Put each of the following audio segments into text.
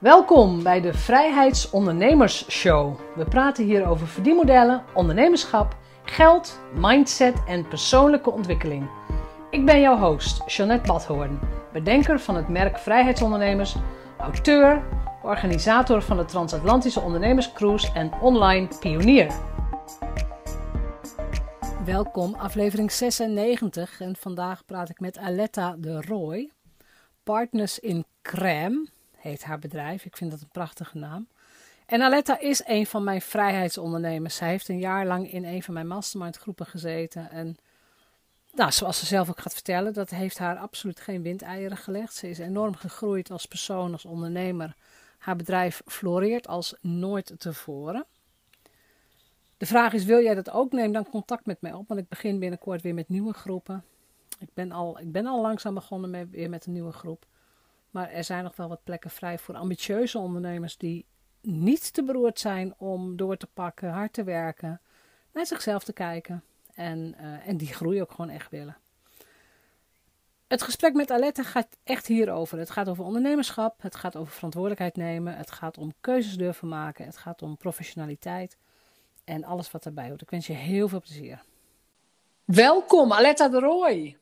Welkom bij de Vrijheidsondernemers Show. We praten hier over verdienmodellen, ondernemerschap, geld, mindset en persoonlijke ontwikkeling. Ik ben jouw host, Jeanette Badhoorn, bedenker van het merk Vrijheidsondernemers, auteur, organisator van de Transatlantische Ondernemerscruise en online pionier. Welkom, aflevering 96 en vandaag praat ik met Aletta de Roy, Partners in Crème heet haar bedrijf. Ik vind dat een prachtige naam. En Aletta is een van mijn vrijheidsondernemers. Zij heeft een jaar lang in een van mijn mastermind groepen gezeten. En nou, zoals ze zelf ook gaat vertellen, dat heeft haar absoluut geen windeieren gelegd. Ze is enorm gegroeid als persoon, als ondernemer. Haar bedrijf floreert als nooit tevoren. De vraag is, wil jij dat ook? Neem dan contact met mij op, want ik begin binnenkort weer met nieuwe groepen. Ik ben al, ik ben al langzaam begonnen met, weer met een nieuwe groep. Maar er zijn nog wel wat plekken vrij voor ambitieuze ondernemers die niet te beroerd zijn om door te pakken, hard te werken, naar zichzelf te kijken en, uh, en die groei ook gewoon echt willen. Het gesprek met Aletta gaat echt hierover. Het gaat over ondernemerschap, het gaat over verantwoordelijkheid nemen, het gaat om keuzes durven maken, het gaat om professionaliteit en alles wat daarbij hoort. Ik wens je heel veel plezier. Welkom, Aletta de Roy.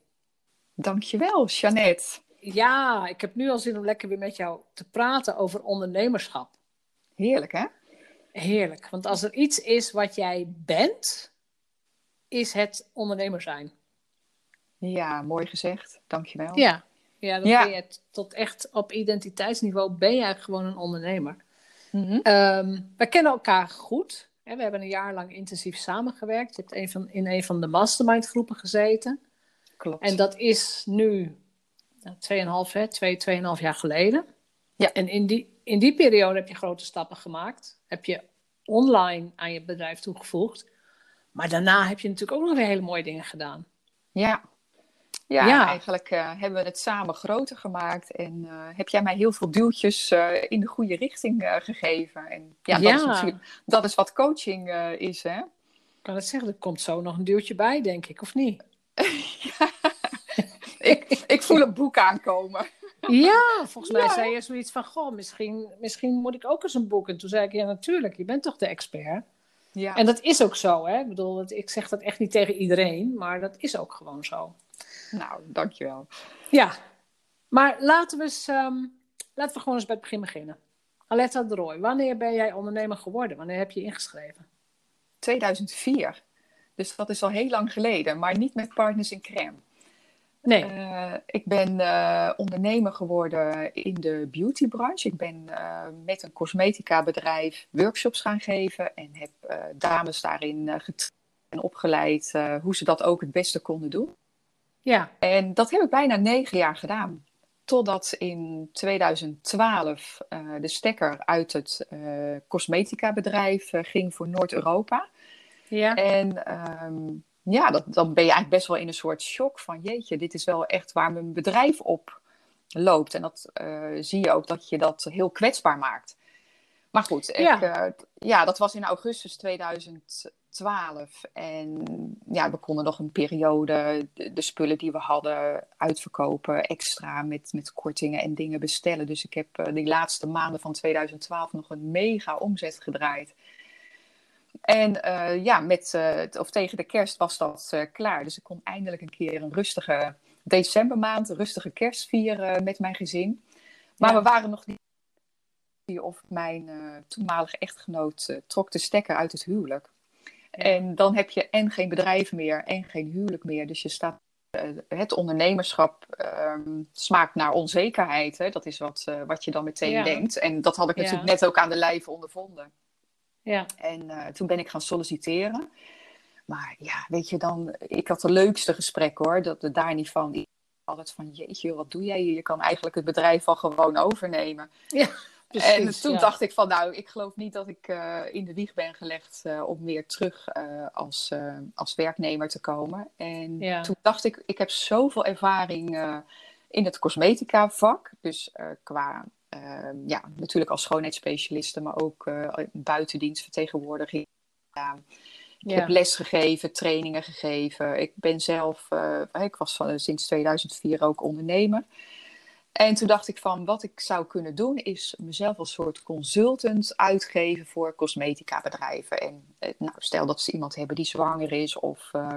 Dankjewel, Jeannette. Ja, ik heb nu al zin om lekker weer met jou te praten over ondernemerschap. Heerlijk, hè? Heerlijk. Want als er iets is wat jij bent, is het ondernemer zijn. Ja, mooi gezegd. Dankjewel. Ja, ja, dan ben je tot echt op identiteitsniveau ben jij gewoon een ondernemer. Mm we kennen elkaar goed. Hè? We hebben een jaar lang intensief samengewerkt. Je hebt een van, in een van de mastermind groepen gezeten. Klopt. En dat is nu tweeënhalf, hè, twee, tweeënhalf jaar geleden. Ja. En in die, in die periode heb je grote stappen gemaakt. Heb je online aan je bedrijf toegevoegd. Maar daarna heb je natuurlijk ook nog weer hele mooie dingen gedaan. Ja, ja, eigenlijk uh, hebben we het samen groter gemaakt. En uh, heb jij mij heel veel duwtjes uh, in de goede richting gegeven. En ja, dat, Is dat is wat coaching is, hè? Ik kan het zeggen, er komt zo nog een duwtje bij, denk ik, of niet? ja, ik, ik voel een boek aankomen. Ja, volgens mij zei je zoiets van: Goh, misschien, misschien moet ik ook eens een boek. En toen zei ik: Ja, natuurlijk, je bent toch de expert. Ja. En dat is ook zo, hè? Ik bedoel, ik zeg dat echt niet tegen iedereen, maar dat is ook gewoon zo. Nou, dankjewel. Ja, maar laten we, eens, ehm, laten we gewoon eens bij het begin beginnen. Aletta de Roy, wanneer ben jij ondernemer geworden? Wanneer heb je ingeschreven? 2004. Dus dat is al heel lang geleden, maar niet met Partners in Crème. Nee. Uh, ik ben uh, ondernemer geworden in de beautybranche. Ik ben uh, met een cosmetica bedrijf workshops gaan geven en heb dames daarin getraind en opgeleid hoe ze dat ook het beste konden doen. Ja. En dat heb ik bijna negen jaar gedaan. Totdat in 2012 de stekker uit het cosmetica bedrijf ging voor Noord-Europa. Ja. En ehm, ja, dat, dan ben je eigenlijk best wel in een soort shock van jeetje, dit is wel echt waar mijn bedrijf op loopt. En dat uh, zie je ook dat je dat heel kwetsbaar maakt. Maar goed, ja. Ik, uh, ja, dat was in augustus 2012. En ja, we konden nog een periode de, de, spullen die we hadden uitverkopen, extra met, met kortingen en dingen bestellen. Dus ik heb uh, die laatste maanden van 2012 nog een mega omzet gedraaid. En uh, ja, met, uh, of tegen de kerst was dat uh, klaar. Dus ik kon eindelijk een keer een rustige decembermaand, een rustige kerst vieren met mijn gezin. Maar ja. we waren nog niet. Of mijn toenmalige echtgenoot trok de stekker uit het huwelijk. Ja. En dan heb je en geen bedrijf meer en geen huwelijk meer. Dus je staat. het ondernemerschap um, smaakt naar onzekerheid. Hè? Dat is wat, wat je dan meteen ja. denkt. En dat had ik natuurlijk net ook aan de lijve ondervonden. Ja. En uh, toen ben ik gaan solliciteren. Maar ja, weet je dan, ik had de leukste gesprek hoor, dat er daar niet van. Altijd van, jeetje, wat doe jij hier? Je kan eigenlijk het bedrijf al gewoon overnemen. Ja, precies, en toen ja. dacht ik van, nou, ik geloof niet dat ik uh, in de wieg ben gelegd uh, om weer terug als, als werknemer te komen. En ja. toen dacht ik, ik heb zoveel ervaring in het cosmetica vak. Dus qua ja, natuurlijk als schoonheidsspecialiste, maar ook uh, buitendienstvertegenwoordiging. Ja. Ik ja. heb les gegeven, trainingen gegeven. Ik ben zelf, uh, ik was van, sinds 2004 ook ondernemer. En toen dacht ik van, wat ik zou kunnen doen, is mezelf als soort consultant uitgeven voor cosmetica bedrijven. En eh, nou, stel dat ze iemand hebben die zwanger is of uh,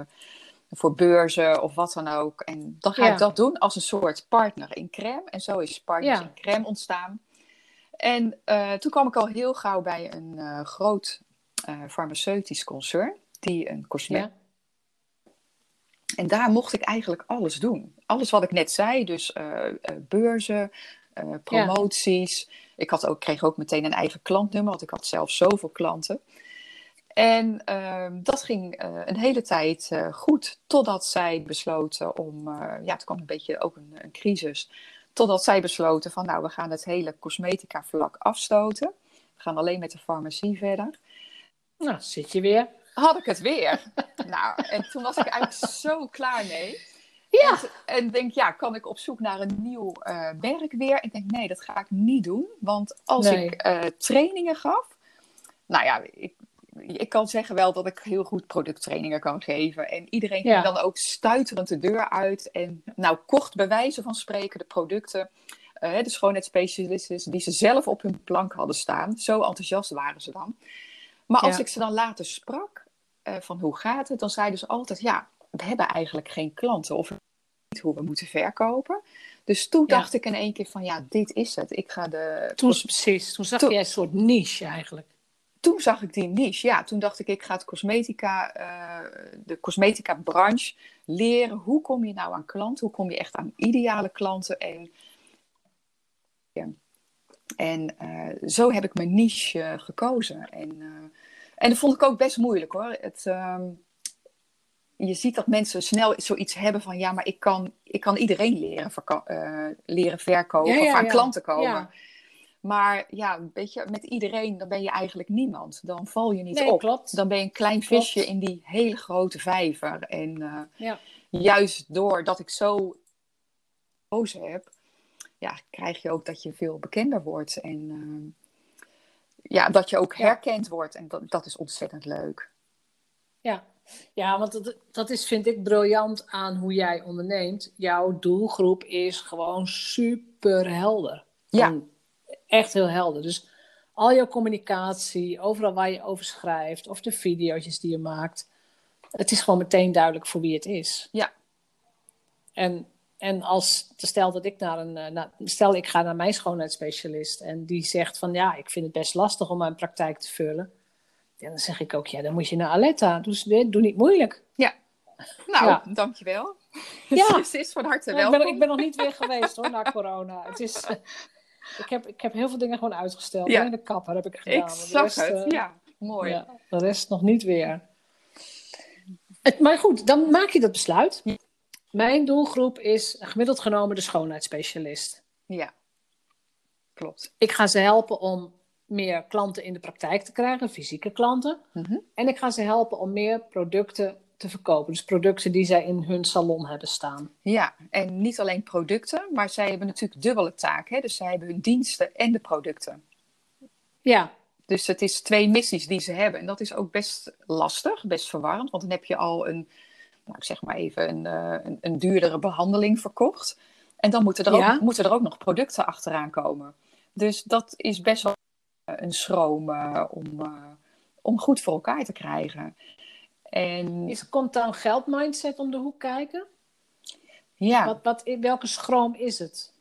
voor beurzen of wat dan ook. En dan ga ik dat doen als een soort partner in crème. En zo is Partners in Crème ontstaan. En uh, toen kwam ik al heel gauw bij een uh, groot farmaceutisch concern die een cosmetica en daar mocht ik eigenlijk alles doen. Alles wat ik net zei, dus beurzen, promoties. Ik had ook, kreeg ook meteen een eigen klantnummer, want ik had zelf zoveel klanten. En ehm, dat ging een hele tijd goed, totdat zij besloten om, ja, het kwam een beetje ook een, een, crisis, totdat zij besloten van, nou, we gaan het hele cosmetica vlak afstoten. We gaan alleen met de farmacie verder. Nou, zit je weer had ik het weer. nou, en toen was ik eigenlijk zo klaar mee. Ja. En, en, denk, ja, kan ik op zoek naar een nieuw werk weer? Ik denk, nee, dat ga ik niet doen. Want als ik trainingen gaf... Nou ja, ik, ik kan zeggen wel dat ik heel goed producttrainingen kan geven. En iedereen ging dan ook stuiterend de deur uit. En nou, kocht bij wijze van spreken de producten... Uh, de schoonheidsspecialisten die ze zelf op hun plank hadden staan. Zo enthousiast waren ze dan. Maar als ik ze dan later sprak, uh, van hoe gaat het, dan zeiden ze altijd, ja, we hebben eigenlijk geen klanten of niet hoe we moeten verkopen. Dus toen dacht ik in één keer van, ja, dit is het. Ik ga de... Toen, precies, toen zag jij een soort niche eigenlijk. Toen zag ik die niche, ja. Toen dacht ik, ik ga het cosmetica, uh, de cosmetica branche leren. Hoe kom je nou aan klanten? Hoe kom je echt aan ideale klanten? En, ja. en uh, zo heb ik mijn niche gekozen. En en dat vond ik ook best moeilijk hoor. Het, ehm, je ziet dat mensen snel zoiets hebben van ja, maar ik kan, ik kan iedereen leren, leren verkopen of aan klanten komen. Maar ja, weet je, met iedereen, dan ben je eigenlijk niemand. Dan val je niet op. Klopt. Dan ben je een klein visje in die hele grote vijver. En uh, juist doordat ik zo gekozen heb, ja, krijg je ook dat je veel bekender wordt. En uh, ja, dat je ook herkend wordt. En dat, dat is ontzettend leuk. Ja, ja want dat, dat is, vind ik, briljant aan hoe jij onderneemt. Jouw doelgroep is gewoon super helder. Ja. Echt heel helder. Dus al jouw communicatie, overal waar je over schrijft, of de video's die je maakt. Het is gewoon meteen duidelijk voor wie het is. Ja. En en als, stel dat ik naar een, nou, stel ik ga naar mijn schoonheidsspecialist en die zegt van ja, ik vind het best lastig om mijn praktijk te vullen. Ja, dan zeg ik ook, ja, dan moet je naar Aletta. Doe, doe niet moeilijk. Ja. Nou, ja. dankjewel. Ja. Ze is van harte welkom. Ik ben, ik ben nog niet weer geweest hoor, na corona. Het is, ik, heb, ik heb heel veel dingen gewoon uitgesteld. Ja. de kapper heb ik gedaan. Ik zag het, uh, ja. Mooi. Ja, de rest nog niet weer. Het, maar goed, dan maak je dat besluit. Mijn doelgroep is gemiddeld genomen de schoonheidsspecialist. Ja, klopt. Ik ga ze helpen om meer klanten in de praktijk te krijgen, fysieke klanten. Mhm. En ik ga ze helpen om meer producten te verkopen. Dus producten die zij in hun salon hebben staan. Ja, en niet alleen producten, maar zij hebben natuurlijk dubbele taken. Dus zij hebben hun diensten en de producten. Ja. Dus het is twee missies die ze hebben. En dat is ook best lastig, best verwarrend. Want dan heb je al een nou, ik zeg maar even, een, uh, een, een, duurdere behandeling verkocht. En dan moeten er, ook, moeten er ook nog producten achteraan komen. Dus dat is best wel eh, een schroom uh, om, om goed voor elkaar te krijgen. En... Is, komt dan geldmindset om de hoek kijken? Ja. Wat, wat, welke schroom is het?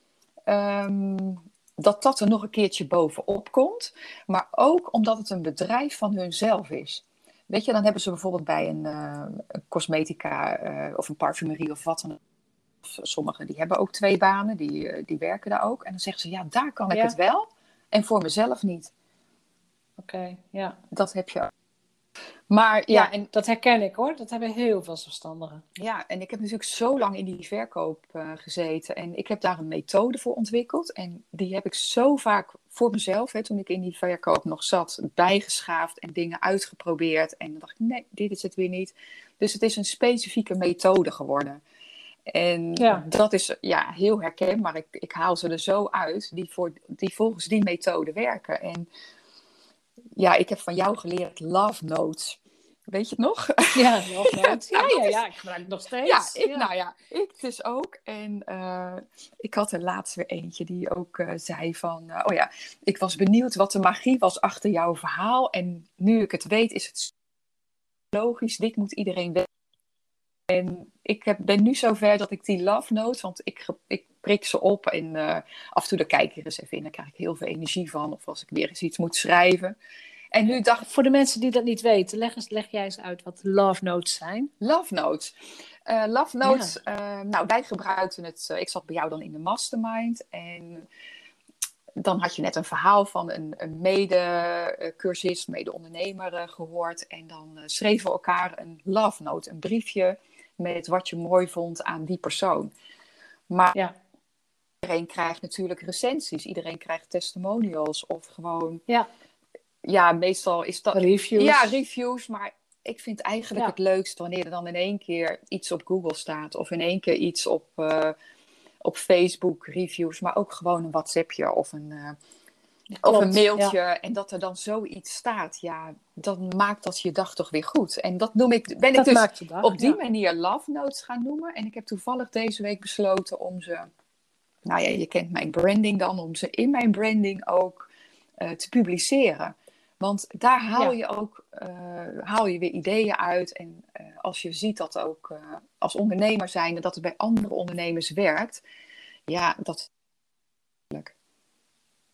Um, dat dat er nog een keertje bovenop komt. Maar ook omdat het een bedrijf van hunzelf is. Weet je, dan hebben ze bijvoorbeeld bij een, uh, cosmetica uh, of een parfumerie of wat dan Sommigen die hebben ook twee banen, die, uh, die werken daar ook. En dan zeggen ze, ja, daar kan ik het wel en voor mezelf niet. Oké, ja. Dat heb je ook. Maar ja, en, dat herken ik hoor. Dat hebben heel veel zelfstandigen. Ja, en ik heb natuurlijk zo lang in die verkoop uh, gezeten. En ik heb daar een methode voor ontwikkeld. En die heb ik zo vaak voor mezelf, hè, toen ik in die verkoop nog zat, bijgeschaafd en dingen uitgeprobeerd. En dan dacht ik, nee, dit is het weer niet. Dus het is een specifieke methode geworden. En ja. dat is ja, heel herkenbaar. Ik, ik haal ze er zo uit die, voor, die volgens die methode werken. En ja, ik heb van jou geleerd love notes. Weet je het nog? Ja, nog nooit. Ja, ja, ja, ik gebruik het nog steeds. Ja, ik, nou ja, ik dus ook. En uh, ik had er laatst weer eentje die ook uh, zei van... Uh, oh ja, ik was benieuwd wat de magie was achter jouw verhaal. En nu ik het weet, is het logisch. Dit moet iedereen weten. En ik heb, ben nu zover dat ik die love notes... Want ik, ik prik ze op en af en toe dan kijk ik er eens even in. Daar krijg ik heel veel energie van. Of als ik weer eens iets moet schrijven... En nu dacht Voor de mensen die dat niet weten, leg, eens, leg jij eens uit wat love notes zijn. Love notes. Uh, love notes, uh, nou wij gebruikten het, uh, ik zat bij jou dan in de mastermind en dan had je net een verhaal van een, een mede-cursist, mede-ondernemer gehoord en dan schreven we elkaar een love note, een briefje met wat je mooi vond aan die persoon. Maar ja. iedereen krijgt natuurlijk recensies, iedereen krijgt testimonials of gewoon... Ja ja, meestal is dat... Reviews. Ja, reviews. Maar ik vind eigenlijk het leukst wanneer er dan in één keer iets op Google staat. Of in één keer iets op, uh, op Facebook, reviews. Maar ook gewoon een WhatsAppje of een, uh, of een mailtje. En dat er dan zoiets staat. Ja, dan maakt dat je dag toch weer goed. En dat noem ik, ben ik dus dag, op die manier love notes gaan noemen. En ik heb toevallig deze week besloten om ze... Nou ja, je kent mijn branding dan. Om ze in mijn branding ook uh, te publiceren. Want daar haal je ook uh, haal je weer ideeën uit. En uh, als je ziet dat ook uh, als ondernemer zijnde dat het bij andere ondernemers werkt, ja, dat.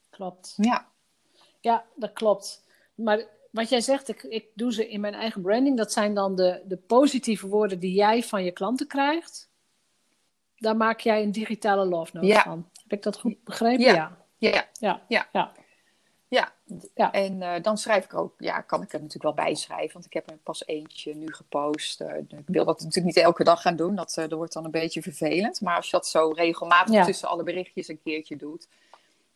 Klopt. Ja. Ja, dat klopt. Maar wat jij zegt, ik, ik doe ze in mijn eigen branding. Dat zijn dan de, de positieve woorden die jij van je klanten krijgt. Daar maak jij een digitale love note ja. van. Heb ik dat goed begrepen? Ja. Ja. ja. ja. ja. Ja, ja. en uh, dan schrijf ik ook, ja, kan ik er natuurlijk wel bij schrijven, want ik heb er pas eentje nu gepost. Uh, ik wil dat natuurlijk niet elke dag gaan doen, dat, uh, dat wordt dan een beetje vervelend. Maar als je dat zo regelmatig ja. tussen alle berichtjes een keertje doet.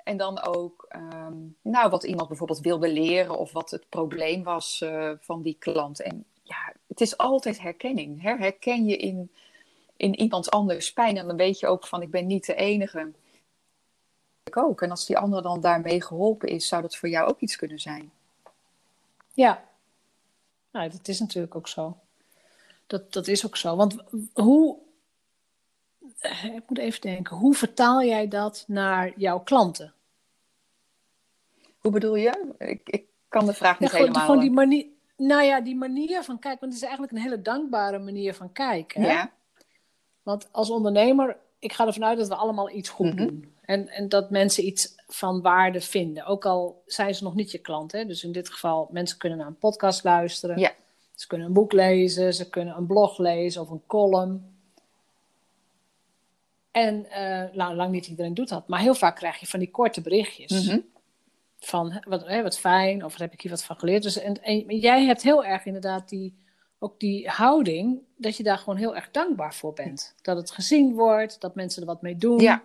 En dan ook, um, nou, wat iemand bijvoorbeeld wilde leren of wat het probleem was van die klant. En ja, het is altijd herkenning. Hè? Herken je in, in iemand anders pijn en dan weet je ook van, ik ben niet de enige ook. En als die ander dan daarmee geholpen is, zou dat voor jou ook iets kunnen zijn. Ja, nou, dat is natuurlijk ook zo. Dat, dat is ook zo. Want hoe, ik moet even denken, hoe vertaal jij dat naar jouw klanten? Hoe bedoel je? Ik, ik kan de vraag niet ja, helemaal... Gewoon die manier, nou ja, die manier van kijken, want het is eigenlijk een hele dankbare manier van kijken. Hè? Ja. Want als ondernemer, ik ga ervan uit dat we allemaal iets goed mm -hmm. doen. En, en dat mensen iets van waarde vinden. Ook al zijn ze nog niet je klant. Hè? Dus in dit geval, mensen kunnen naar een podcast luisteren. Ja. Ze kunnen een boek lezen, ze kunnen een blog lezen of een column. En uh, nou, lang niet iedereen doet dat, maar heel vaak krijg je van die korte berichtjes. Mm -hmm. Van wat, hè, wat fijn, of heb ik hier wat van geleerd. Dus, en, en jij hebt heel erg inderdaad die, ook die houding, dat je daar gewoon heel erg dankbaar voor bent. Dat het gezien wordt, dat mensen er wat mee doen. Ja.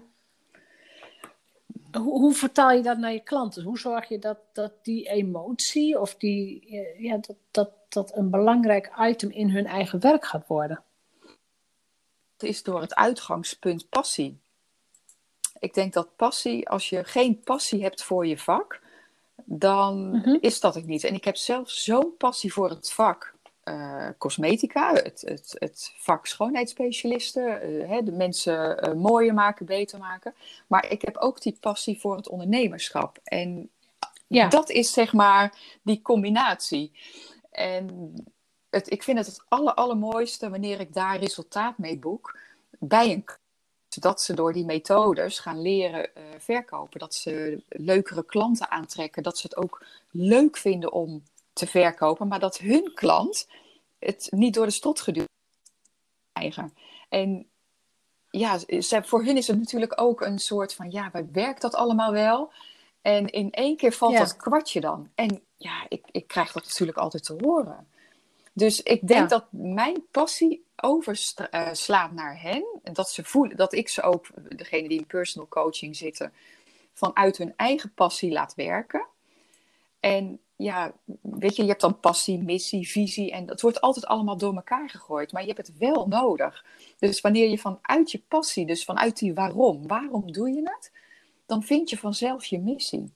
Hoe, hoe, vertaal je dat naar je klanten? Hoe zorg je dat, dat die emotie of die, ja, dat, dat, dat een belangrijk item in hun eigen werk gaat worden? Het is door het uitgangspunt passie. Ik denk dat passie, als je geen passie hebt voor je vak, dan mm -hmm. is dat het niet. En ik heb zelf zo'n passie voor het vak uh, cosmetica, het, het, het vak schoonheidsspecialisten, uh, hè, de mensen uh, mooier maken, beter maken. Maar ik heb ook die passie voor het ondernemerschap. En ja. dat is zeg maar die combinatie. En het, ik vind het het aller, allermooiste wanneer ik daar resultaat mee boek bij een dat ze door die methodes gaan leren verkopen. Dat ze leukere klanten aantrekken. Dat ze het ook leuk vinden om te verkopen, maar dat hun klant het niet door de strot geduwd krijgen. En ja, voor hun is het natuurlijk ook een soort van, ja, werkt dat allemaal wel? En in één keer valt ja. dat kwartje dan. En ja, ik, ik krijg dat natuurlijk altijd te horen. Dus ik denk ja. dat mijn passie overslaat naar hen. En dat ze voelen, dat ik ze ook, degene die in personal coaching zitten, vanuit hun eigen passie laat werken. En ja, weet je, je hebt dan passie, missie, visie en dat wordt altijd allemaal door elkaar gegooid, maar je hebt het wel nodig. Dus wanneer je vanuit je passie, dus vanuit die waarom, waarom doe je het, dan vind je vanzelf je missie.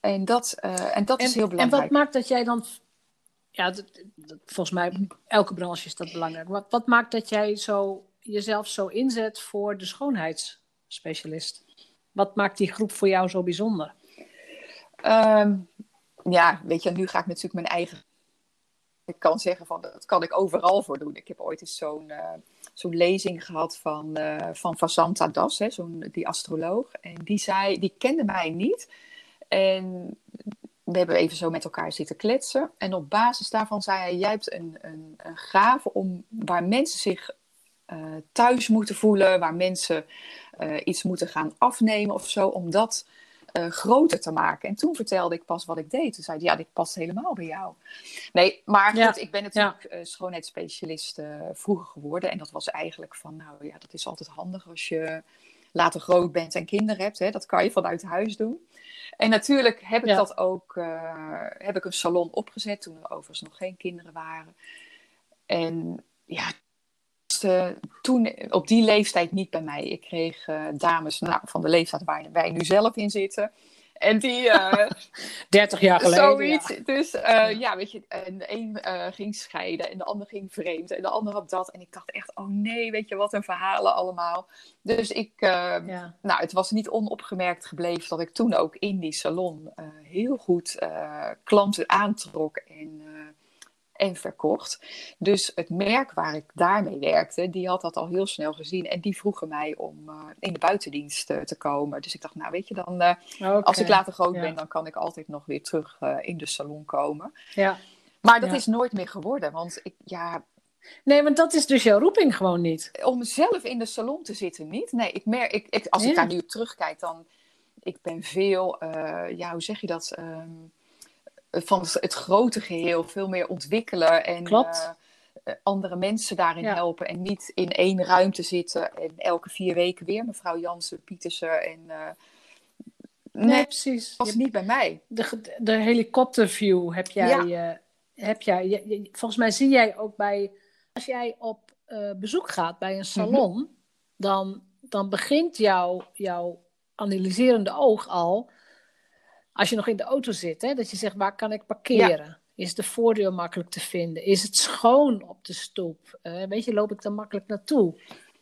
En dat, uh, en dat en, is heel belangrijk. En wat maakt dat jij dan, ja, volgens mij, elke branche is dat belangrijk. Wat, wat maakt dat jij zo, jezelf zo inzet voor de schoonheidsspecialist? Wat maakt die groep voor jou zo bijzonder? Ehm, ja, weet je, nu ga ik natuurlijk mijn eigen. Ik kan zeggen van dat kan ik overal voor doen. Ik heb ooit eens zo'n uh, zo'n lezing gehad van, uh, van Vasanta Das, hè, zo'n, die astroloog. En die zei, die kende mij niet. En we hebben even zo met elkaar zitten kletsen. En op basis daarvan zei hij: Jij hebt een, een, een gave om waar mensen zich uh, thuis moeten voelen, waar mensen iets moeten gaan afnemen of zo, om dat uh, groter te maken. En toen vertelde ik pas wat ik deed. Toen zei hij: Ja, dit past helemaal bij jou. Nee, maar goed, ik ben natuurlijk ja. schoonheidsspecialist vroeger geworden. En dat was eigenlijk van: Nou ja, dat is altijd handig als je later groot bent en kinderen hebt. Hè? Dat kan je vanuit huis doen. En natuurlijk heb ik dat ook, uh, heb ik een salon opgezet toen er overigens nog geen kinderen waren. En ja, toen op die leeftijd niet bij mij. Ik kreeg uh, dames nou, van de leeftijd waar wij nu zelf in zitten. En die... Uh, eh, 30 jaar geleden. Zoiets. Ja. Dus uh, ja, weet je, en de een uh, ging scheiden en de ander ging vreemd en de ander had dat. En ik dacht echt, oh nee, weet je, wat een verhalen allemaal. Dus ik, ja. nou, het was niet onopgemerkt gebleven dat ik toen ook in die salon heel goed klanten aantrok en en verkocht. Dus het merk waar ik daarmee werkte, die had dat al heel snel gezien. En die vroegen mij om uh, in de buitendienst uh, te komen. Dus ik dacht, nou weet je, dan uh, okay. als ik later groot ja. ben, dan kan ik altijd nog weer terug in de salon komen. Ja. Maar dat ja. is nooit meer geworden. Want ik, ja, Nee, want dat is dus jouw roeping gewoon niet. Om zelf in de salon te zitten, niet. Nee, ik merk, ik, ik als ja. ik daar nu op terugkijk, dan. Ik ben veel, uh, ja, hoe zeg je dat? Um, van het grote geheel veel meer ontwikkelen en Klopt. Uh, andere mensen daarin ja. helpen. En niet in één ruimte zitten en elke vier weken weer mevrouw Jansen, Pietersen en. Uh, nee, nee, precies. was niet bij mij. De, de helikopterview heb jij. Ja. Uh, heb jij je, je, volgens mij zie jij ook bij. Als jij op bezoek gaat bij een salon, mm -hmm. dan, dan begint jouw, jouw analyserende oog al als je nog in de auto zit, hè, dat je zegt, waar kan ik parkeren? Ja. Is de voordeur makkelijk te vinden? Is het schoon op de stoep? Uh, weet je, loop ik daar makkelijk naartoe?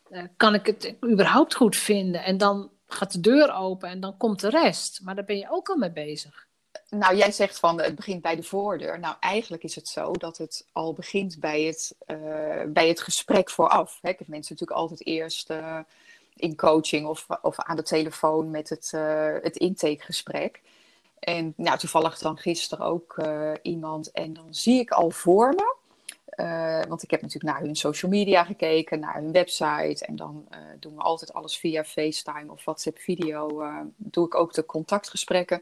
Uh, kan ik het überhaupt goed vinden? En dan gaat de deur open en dan komt de rest. Maar daar ben je ook al mee bezig. Nou, jij zegt van het begint bij de voordeur. Nou, eigenlijk is het zo dat het al begint bij het, uh, bij het gesprek vooraf. Hè? Ik heb mensen natuurlijk altijd eerst in coaching of, of aan de telefoon met het, het intakegesprek. En nou, toevallig dan gisteren ook uh, iemand. En dan zie ik al voor me. Uh, want ik heb natuurlijk naar hun social media gekeken, naar hun website. En dan uh, doen we altijd alles via FaceTime of WhatsApp video. doe ik ook de contactgesprekken.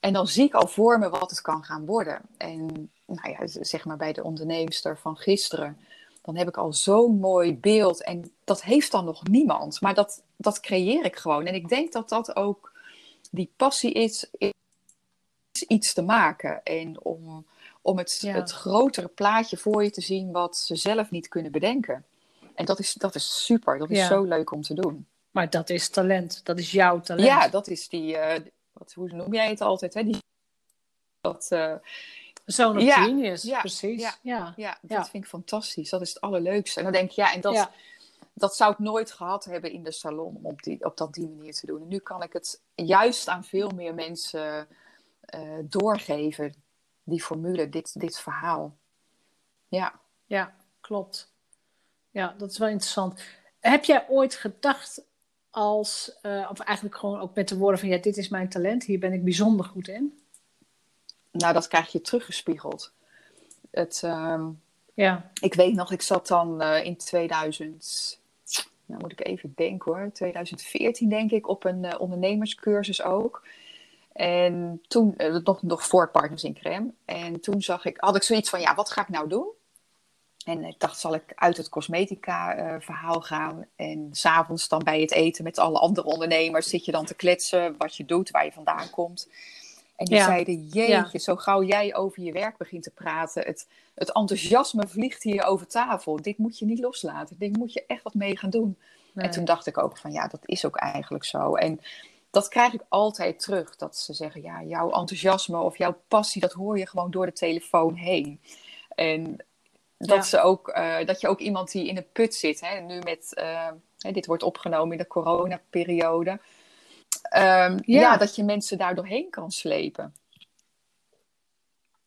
En dan zie ik al voor me wat het kan gaan worden. En nou ja, zeg maar bij de onderneemster van gisteren. Dan heb ik al zo'n mooi beeld. En dat heeft dan nog niemand. Maar dat, dat creëer ik gewoon. En ik denk dat dat ook die passie is iets te maken. En om, om het, ja. het grotere plaatje voor je te zien wat ze zelf niet kunnen bedenken. En dat is, dat is super. Dat is ja. zo leuk om te doen. Maar dat is talent. Dat is jouw talent. Ja, dat is die... Uh, wat, hoe noem jij het altijd? Hè? Die, dat... Uh, Zo'n ja, genius, ja, precies. Ja, ja, ja, dat vind ik fantastisch. Dat is het allerleukste. En dan denk je, ja, en dat, dat zou ik nooit gehad hebben in de salon om op, die, op dat die manier te doen. En nu kan ik het juist aan veel meer mensen uh, doorgeven, die formule, dit, dit verhaal. Ja. Ja, klopt. Ja, dat is wel interessant. Heb jij ooit gedacht als, uh, of eigenlijk gewoon ook met de woorden van ja, dit is mijn talent, hier ben ik bijzonder goed in? Nou, dat krijg je teruggespiegeld. Het, uh, ja. Ik weet nog, ik zat dan uh, in 2000, nou moet ik even denken hoor, 2014 denk ik, op een ondernemerscursus ook. En toen, uh, nog, nog voor Partners in Crème. En toen zag ik, had ik zoiets van, ja, wat ga ik nou doen? En ik dacht, zal ik uit het cosmetica-verhaal uh, gaan? En s'avonds dan bij het eten met alle andere ondernemers zit je dan te kletsen wat je doet, waar je vandaan komt. En die ja. zeiden, jeetje, ja. zo gauw jij over je werk begint te praten, het, het enthousiasme vliegt hier over tafel. Dit moet je niet loslaten, dit moet je echt wat mee gaan doen. Nee. En toen dacht ik ook van, ja, dat is ook eigenlijk zo. En dat krijg ik altijd terug. Dat ze zeggen, ja, jouw enthousiasme of jouw passie, dat hoor je gewoon door de telefoon heen. En dat, ze ook, uh, dat je ook iemand die in een put zit, hè, nu met, uh, hè, dit wordt opgenomen in de coronaperiode, um, ja. ja, dat je mensen daar doorheen kan slepen.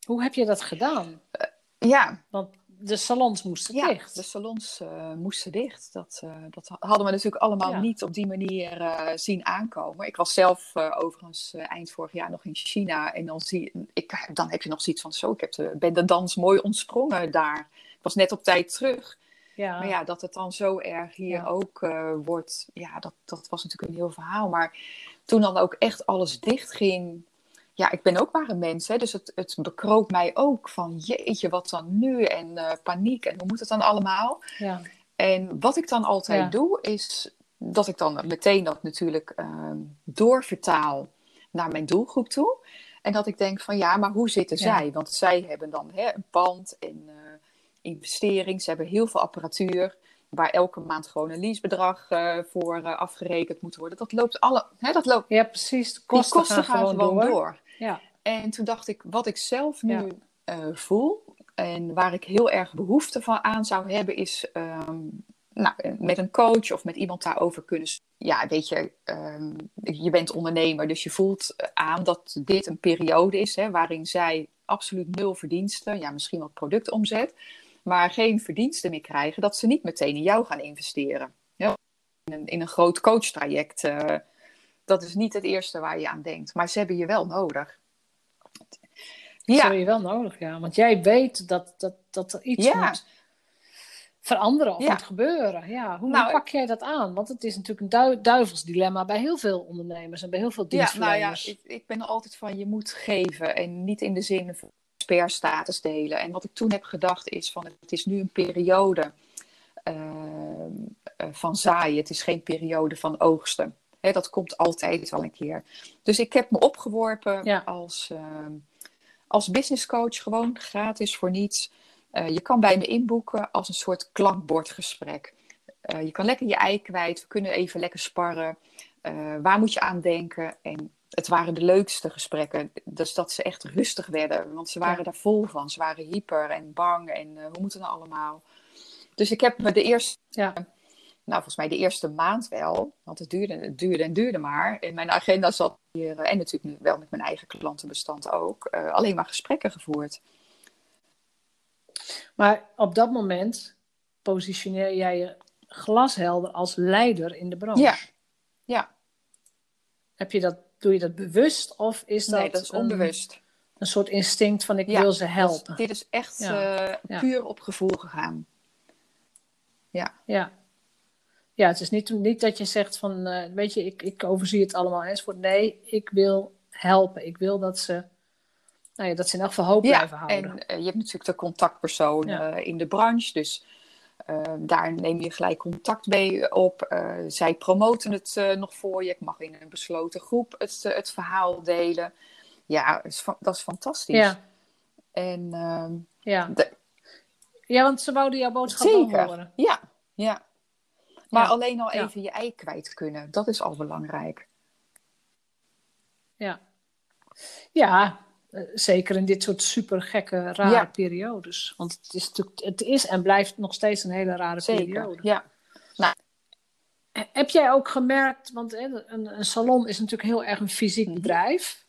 Hoe heb je dat gedaan? Uh, ja. Want de salons moesten ja, dicht. de salons uh, moesten dicht. Dat, uh, dat hadden we natuurlijk allemaal ja. niet op die manier uh, zien aankomen. Ik was zelf overigens eind vorig jaar nog in China. En dan, zie, ik, dan heb je nog zoiets van, zo, ik heb de, ben de dans mooi ontsprongen daar. Ik was net op tijd terug. Ja. Maar ja, dat het dan zo erg hier ja. ook wordt, ja, dat, dat was natuurlijk een heel verhaal. Maar toen dan ook echt alles dicht ging, ja, ik ben ook maar een mens, hè, dus het, het bekroop mij ook van jeetje, wat dan nu en uh, paniek en hoe moet het dan allemaal? Ja. En wat ik dan altijd ja. doe, is dat ik dan meteen dat natuurlijk uh, doorvertaal naar mijn doelgroep toe. En dat ik denk van ja, maar hoe zitten ja. zij? Want zij hebben dan hè, een pand en uh, investering, ze hebben heel veel apparatuur waar elke maand gewoon een leasebedrag uh, voor uh, afgerekend moet worden. Dat loopt alle, hè, dat loopt. Ja, precies. De kosten, die kosten gaan, gaan, gewoon door. door. Ja. En toen dacht ik, wat ik zelf nu ja. uh, voel en waar ik heel erg behoefte van aan zou hebben, is um, nou, met een coach of met iemand daarover kunnen. Ja, weet je, um, je bent ondernemer, dus je voelt aan dat dit een periode is hè, waarin zij absoluut nul verdiensten, ja, misschien wat productomzet maar geen verdiensten meer krijgen, dat ze niet meteen in jou gaan investeren. Ja, in, een, in een groot coachtraject. Uh, dat is niet het eerste waar je aan denkt. Maar ze hebben je wel nodig. Ja. Ze hebben je wel nodig, ja. Want jij weet dat, dat, dat er iets ja. moet veranderen of ja. moet gebeuren. Ja, hoe, nou, pak jij dat aan? Want het is natuurlijk een du duivelsdilemma bij heel veel ondernemers en bij heel veel dienstverleners. Ja, nou ja, ik, ik ben er altijd van, je moet geven. En niet in de zin van status delen. En wat ik toen heb gedacht is van het is nu een periode uh, van zaaien. Het is geen periode van oogsten. Hè, dat komt altijd wel een keer. Dus ik heb me opgeworpen ja. als, uh, als business coach, gewoon gratis voor niets. Uh, je kan bij me inboeken als een soort klankbordgesprek. Uh, je kan lekker je ei kwijt. We kunnen even lekker sparren. waar moet je aan denken? En het waren de leukste gesprekken. Dus dat ze echt rustig werden. Want ze waren ja. daar vol van. Ze waren hyper en bang. En hoe moet het nou allemaal? Dus ik heb me de eerste... Ja. Nou, volgens mij de eerste maand wel. Want het duurde, het duurde en duurde maar. In mijn agenda zat hier... En natuurlijk nu wel met mijn eigen klantenbestand ook. Uh, alleen maar gesprekken gevoerd. Maar op dat moment positioneer jij je glashelder als leider in de branche. Ja. Ja. Heb je dat Doe je dat bewust of is dat, nee, dat is onbewust? Een, een soort instinct van ik ja, wil ze helpen? Dit is echt ja. uh, puur op gevoel gegaan. Ja. Ja. Ja, het is niet, niet dat je zegt van, uh, weet je, ik, ik overzie het allemaal enzovoort. Nee, ik wil helpen. Ik wil dat ze, nou ja, dat ze in elk geval hoop ja, blijven houden. en uh, je hebt natuurlijk de contactpersoon ja. in de branche, dus uh, daar neem je gelijk contact mee op. Zij promoten het nog voor je. Ik mag in een besloten groep het, het verhaal delen. Ja, is dat is fantastisch. Ja. En, ehm, ja. De... ja, want ze wouden jouw boodschap Zeker. horen. Ja, ja. Maar ja. alleen al even je ei kwijt kunnen, dat is al belangrijk. Ja. Ja, uh, zeker in dit soort super gekke, rare ja. periodes. Want het is, het is en blijft nog steeds een hele rare zeker. periode. Ja. Nou. Heb jij ook gemerkt, want een, een, salon is natuurlijk heel erg een fysiek Mhm. bedrijf.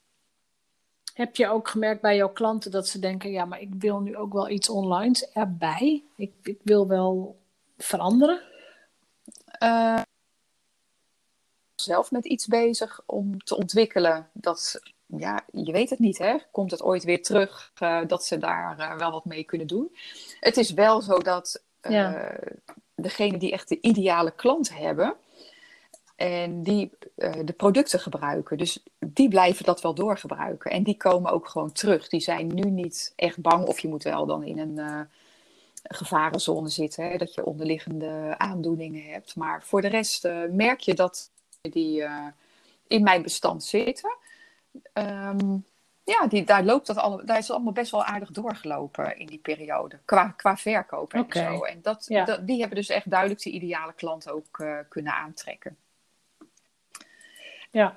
Heb je ook gemerkt bij jouw klanten dat ze denken: ja, maar ik wil nu ook wel iets online erbij? Ik, ik wil wel veranderen? Uh, zelf met iets bezig om te ontwikkelen dat ja, je weet het niet, hè? Komt het ooit weer terug uh, dat ze daar uh, wel wat mee kunnen doen? Het is wel zo dat uh, ja. degene die echt de ideale klant hebben en die de producten gebruiken, dus die blijven dat wel doorgebruiken en die komen ook gewoon terug. Die zijn nu niet echt bang, of je moet wel dan in een gevarenzone zitten, hè? dat je onderliggende aandoeningen hebt. Maar voor de rest merk je dat die in mijn bestand zitten. Um, ja, die, daar, loopt dat allemaal, daar is het allemaal best wel aardig doorgelopen in die periode. Qua, qua verkoop en okay. zo. En dat, ja. dat, die hebben dus echt duidelijk de ideale klant ook uh, kunnen aantrekken. Ja.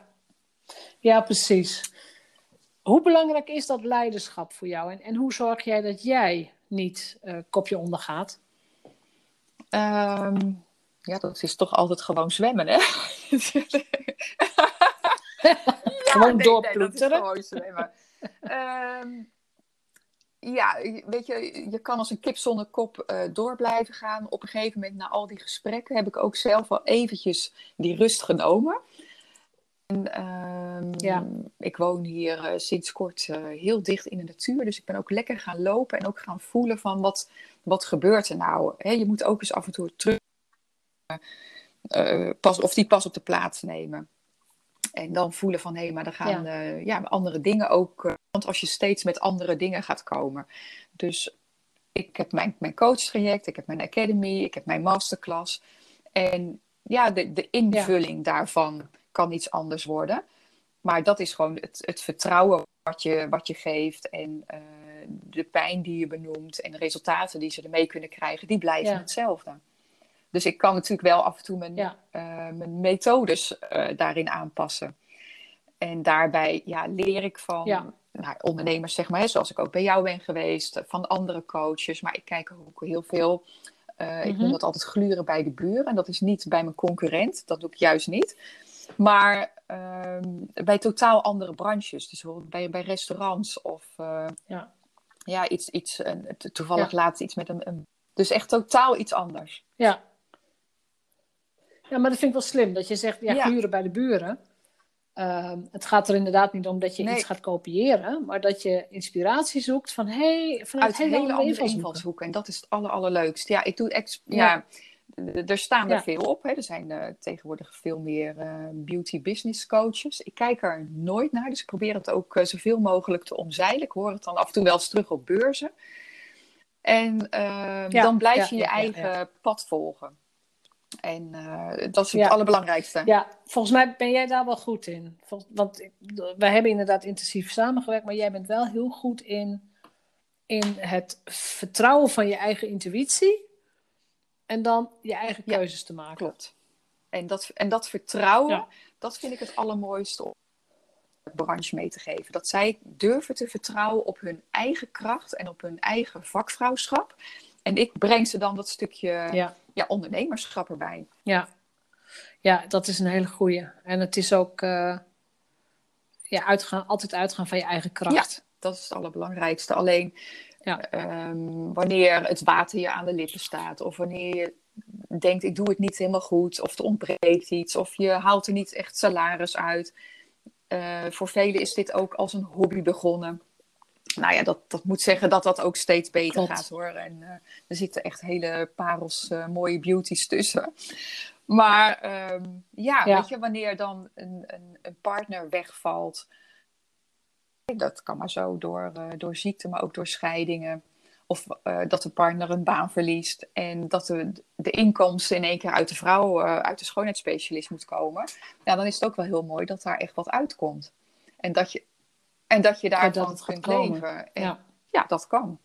Ja, precies. Hoe belangrijk is dat leiderschap voor jou? En, en hoe zorg jij dat jij niet uh, kopje ondergaat? Um, ja, dat is toch altijd gewoon zwemmen, hè? gewoon nee, doorploeteren. Nee, gewoon zwemmen. um, ja, weet je, je kan als een kip zonder kop uh, door blijven gaan. Op een gegeven moment, na al die gesprekken, heb ik ook zelf wel eventjes die rust genomen. En, uh, ja. Ik woon hier uh, sinds kort uh, heel dicht in de natuur. Dus ik ben ook lekker gaan lopen en ook gaan voelen van wat, wat gebeurt er nou. Hè, je moet ook eens af en toe terug pas, of die pas op de plaats nemen. En dan voelen van, hé, hey, maar er gaan ja. ja. andere dingen ook... want als je steeds met andere dingen gaat komen. Dus ik heb mijn, mijn coach-traject, ik heb mijn academy, ik heb mijn masterclass. En ja, de, de invulling daarvan kan iets anders worden. Maar dat is gewoon het, het vertrouwen wat je, wat je geeft en uh, de pijn die je benoemt en de resultaten die ze ermee kunnen krijgen, die blijven hetzelfde. Dus ik kan natuurlijk wel af en toe mijn, ja. uh, mijn methodes uh, daarin aanpassen. En daarbij ja, leer ik van ja. nou, ondernemers, zeg maar, hè, zoals ik ook bij jou ben geweest, van andere coaches. Maar ik kijk ook heel veel. Uh. Ik noem dat altijd gluren bij de buren. En dat is niet bij mijn concurrent. Dat doe ik juist niet. Maar ehm, bij totaal andere branches. Dus bij, bij restaurants of uh, ja. Ja, iets, iets toevallig ja. laatst iets met een, een, Dus echt totaal iets anders. Ja. Ja, maar dat vind ik wel slim. Dat je zegt, ja, gluren bij de buren. Uh, het gaat er inderdaad niet om dat je nee. iets gaat kopiëren, maar dat je inspiratie zoekt van hey, vanuit Uit hele, hele andere invalshoeken. En dat is het aller, allerleukste. Ja, ik doe ex ja. ja. Er staan er veel op. Hè. Er zijn uh, tegenwoordig veel meer uh, beauty business coaches. Ik kijk er nooit naar, dus ik probeer het ook uh, zoveel mogelijk te omzeilen. Ik hoor het dan af en toe wel eens terug op beurzen. En ehm, dan blijf je je eigen pad volgen. En dat is het allerbelangrijkste. Ja, volgens mij ben jij daar wel goed in. Want wij hebben inderdaad intensief samengewerkt, maar jij bent wel heel goed in, in het vertrouwen van je eigen intuïtie en dan je eigen keuzes ja, te maken. Klopt. En dat, en dat vertrouwen, ja. dat vind ik het allermooiste om de branche mee te geven. Dat zij durven te vertrouwen op hun eigen kracht en op hun eigen vakvrouwschap. En ik breng ze dan dat stukje ja. Ja, ondernemerschap erbij. Ja. ja, dat is een hele goeie. En het is ook uh, ja, uitgaan, altijd uitgaan van je eigen kracht. Ja, dat is het allerbelangrijkste. Alleen ja. um, wanneer het water je aan de lippen staat, of wanneer je denkt: ik doe het niet helemaal goed, of er ontbreekt iets, of je haalt er niet echt salaris uit. Uh, voor velen is dit ook als een hobby begonnen nou ja, dat, dat moet zeggen dat dat ook steeds beter Klopt. gaat hoor. En uh, er zitten echt hele parels uh, mooie beauties tussen. Maar um, ja, ja, weet je, wanneer dan een, een, een, partner wegvalt, dat kan maar zo door, uh, door ziekte, maar ook door scheidingen. Of dat de partner een baan verliest en dat de, de inkomsten in één keer uit de vrouw, uit de schoonheidsspecialist moet komen. Ja, dan is het ook wel heel mooi dat daar echt wat uitkomt. En dat je en dat je daarvan ja, kunt leven. En, ja. ja, dat kan.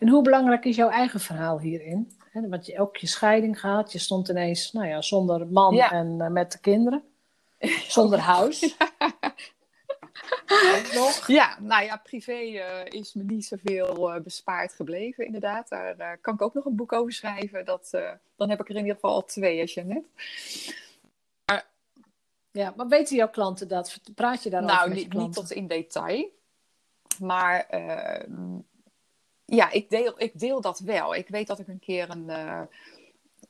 En hoe belangrijk is jouw eigen verhaal hierin? want je ook je scheiding gehad. Je stond ineens nou ja, zonder man ja. en uh, met de kinderen. Zonder huis. Nog? Ja, nou ja, privé uh, is me niet zoveel uh, bespaard gebleven, inderdaad. Daar kan ik ook nog een boek over schrijven. Dat, dan heb ik er in ieder geval al twee, als je net. Ja, maar weten jouw klanten dat? Praat je daarover nou, niet, niet tot in detail. Maar uh, ja, ik deel, ik deel dat wel. Ik weet dat ik een keer een, uh,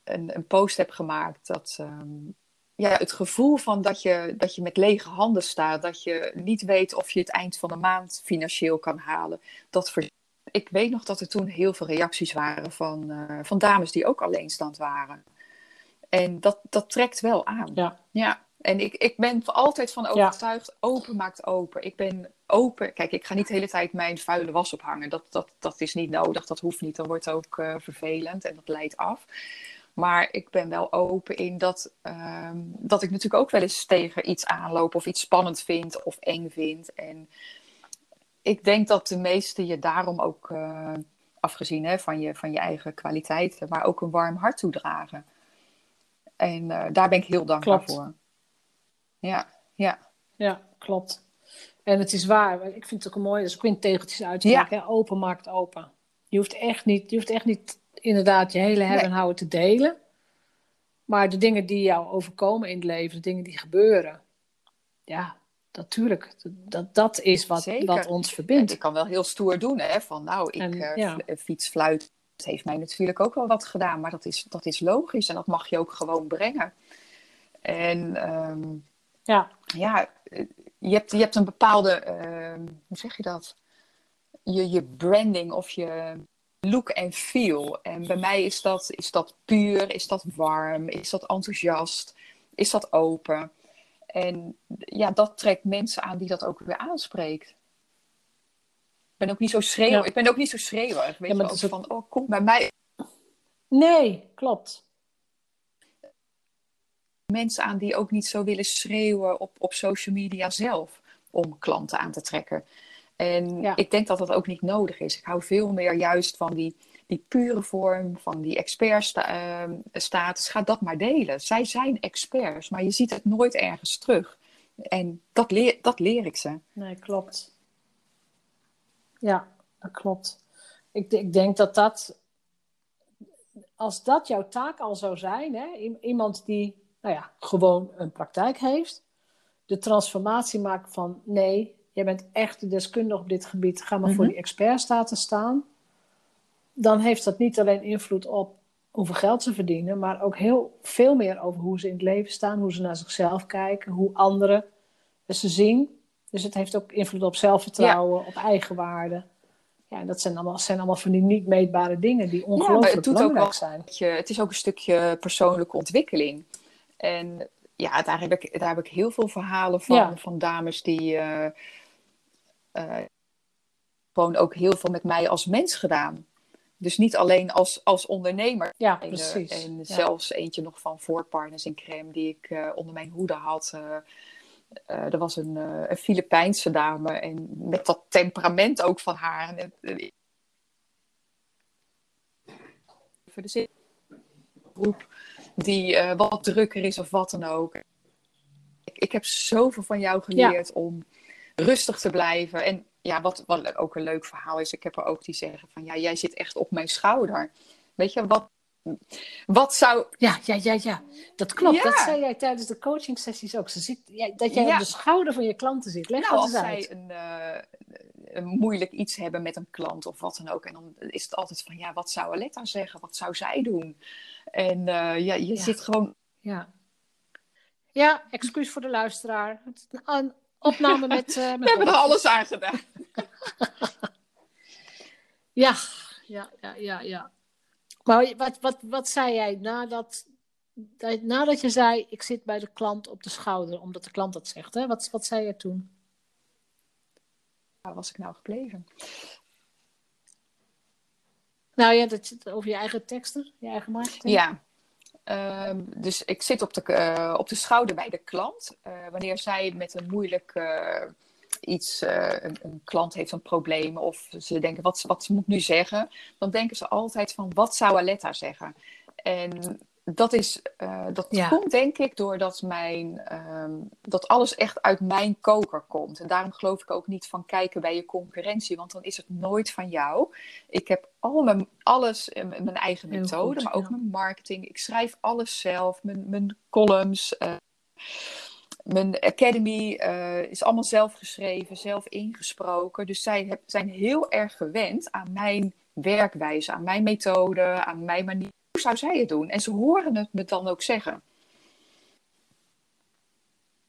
een, een, post heb gemaakt dat... Um, ja, het gevoel van dat je, dat je met lege handen staat, dat je niet weet of je het eind van de maand financieel kan halen. Dat ver... Ik weet nog dat er toen heel veel reacties waren van, uh, van dames die ook alleenstand waren. En dat, dat trekt wel aan. Ja. ja. En ik, ik ben altijd van overtuigd, ja. open maakt open. Ik ben open. Kijk, ik ga niet de hele tijd mijn vuile was ophangen. Dat, dat, dat is niet nodig, dat hoeft niet. Dat wordt ook uh, vervelend en dat leidt af. Maar ik ben wel open in dat, um, dat ik natuurlijk ook wel eens tegen iets aanloop of iets spannend vind of eng vind. En ik denk dat de meesten je daarom ook, uh, afgezien hè, van, je, van je eigen kwaliteiten, maar ook een warm hart toedragen. En uh, daar ben ik heel dankbaar Klopt. voor. Ja, ja. ja, klopt. En het is waar. Ik vind het ook een mooie, dat is ook een tegeltjes uitspraak. Ja. Open maakt open. Je hoeft echt niet, je hoeft echt niet inderdaad je hele hebben en houden te delen. Maar de dingen die jou overkomen in het leven, de dingen die gebeuren, ja, natuurlijk. Dat, dat is wat, wat ons verbindt. ik kan wel heel stoer doen, hè, van nou, ik en, uh, ja. fietsfluit heeft mij natuurlijk ook wel wat gedaan, maar dat is, dat is logisch en dat mag je ook gewoon brengen. En um, ja, ja je, hebt, je hebt een bepaalde, uh, hoe zeg je dat? Je, je branding of je look en feel. En bij mij is dat, is dat puur, is dat warm, is dat enthousiast, is dat open. En ja, dat trekt mensen aan die dat ook weer aanspreekt. Ik ben ook niet zo schreeuwig. Ik ben ook niet zo schreeuwig. Weet ja, maar je, ook van, oh, kom bij mij. Nee, klopt. Mensen aan die ook niet zo willen schreeuwen op, op social media zelf om klanten aan te trekken. En ik denk dat dat ook niet nodig is. Ik hou veel meer juist van die, die pure vorm, van die expertstatus. Ga dat maar delen. Zij zijn experts, maar je ziet het nooit ergens terug. En dat leer, dat leer ik ze. Nee, klopt. Ja, dat klopt. Ik, ik denk dat dat, als dat jouw taak al zou zijn, hè, iemand die nou ja, gewoon een praktijk heeft, de transformatie maakt van nee, jij bent echt de deskundige op dit gebied, ga maar voor mhm. die expertstatus staan. Dan heeft dat niet alleen invloed op hoeveel geld ze verdienen, maar ook heel veel meer over hoe ze in het leven staan, hoe ze naar zichzelf kijken, hoe anderen ze zien. Dus het heeft ook invloed op zelfvertrouwen, op eigenwaarde. Ja, en dat zijn allemaal, zijn allemaal van die niet meetbare dingen die ongelooflijk ja, het doet belangrijk ook zijn. het is ook een stukje persoonlijke ontwikkeling. En ja, daar heb ik, daar heb ik heel veel verhalen van, van dames die, uh, uh, gewoon ook heel veel met mij als mens gedaan. Dus niet alleen als, als ondernemer. Ja, precies. En zelfs eentje nog van voorpartners in crème die ik uh, onder mijn hoede had. Uh, er was een, een Filipijnse dame en met dat temperament ook van haar. En, voor de groep die wat drukker is of wat dan ook. Ik, ik heb zoveel van jou geleerd om rustig te blijven. En ja, wat, wat ook een leuk verhaal is, ik heb er ook die zeggen van ja, jij zit echt op mijn schouder. Weet je, wat, wat zou. Ja, ja, ja, ja. Dat klopt. Dat zei jij tijdens de coaching sessies ook. Ze zit, ja, dat jij op de schouder van je klanten zit. Leg nou, als uit. zij een, uh, een, moeilijk iets hebben met een klant of wat dan ook. En dan is het altijd van ja, wat zou Aletta zeggen? Wat zou zij doen? En uh, ja, je zit gewoon. Ja. Ja, excuus voor de luisteraar. Een opname met. Uh, met We hebben er alles aan gedaan. ja, ja, ja, ja, ja. Maar wat, wat, wat zei jij nadat, nadat je zei: Ik zit bij de klant op de schouder, omdat de klant dat zegt? Hè? Wat, wat zei je toen? Waar was ik nou gebleven? Nou ja, dat, over je eigen teksten, je eigen marketing. Ja, Ehm, dus ik zit op de, uh, op de schouder bij de klant. Uh, wanneer zij met een moeilijk uh, iets, een, een, klant heeft een probleem of ze denken wat, wat moet nu zeggen, dan denken ze altijd van wat zou Aletta zeggen? En dat, is, uh, dat komt denk ik doordat mijn, um, dat alles echt uit mijn koker komt. En daarom geloof ik ook niet van kijken bij je concurrentie, want dan is het nooit van jou. Ik heb al mijn, alles, mijn eigen methode, maar ook mijn marketing. Ik schrijf alles zelf, mijn, mijn columns. Uh, mijn academy uh, is allemaal zelf geschreven, zelf ingesproken. Dus zij heb, zijn heel erg gewend aan mijn werkwijze, aan mijn methode, aan mijn manier zou zij het doen? En ze horen het me dan ook zeggen.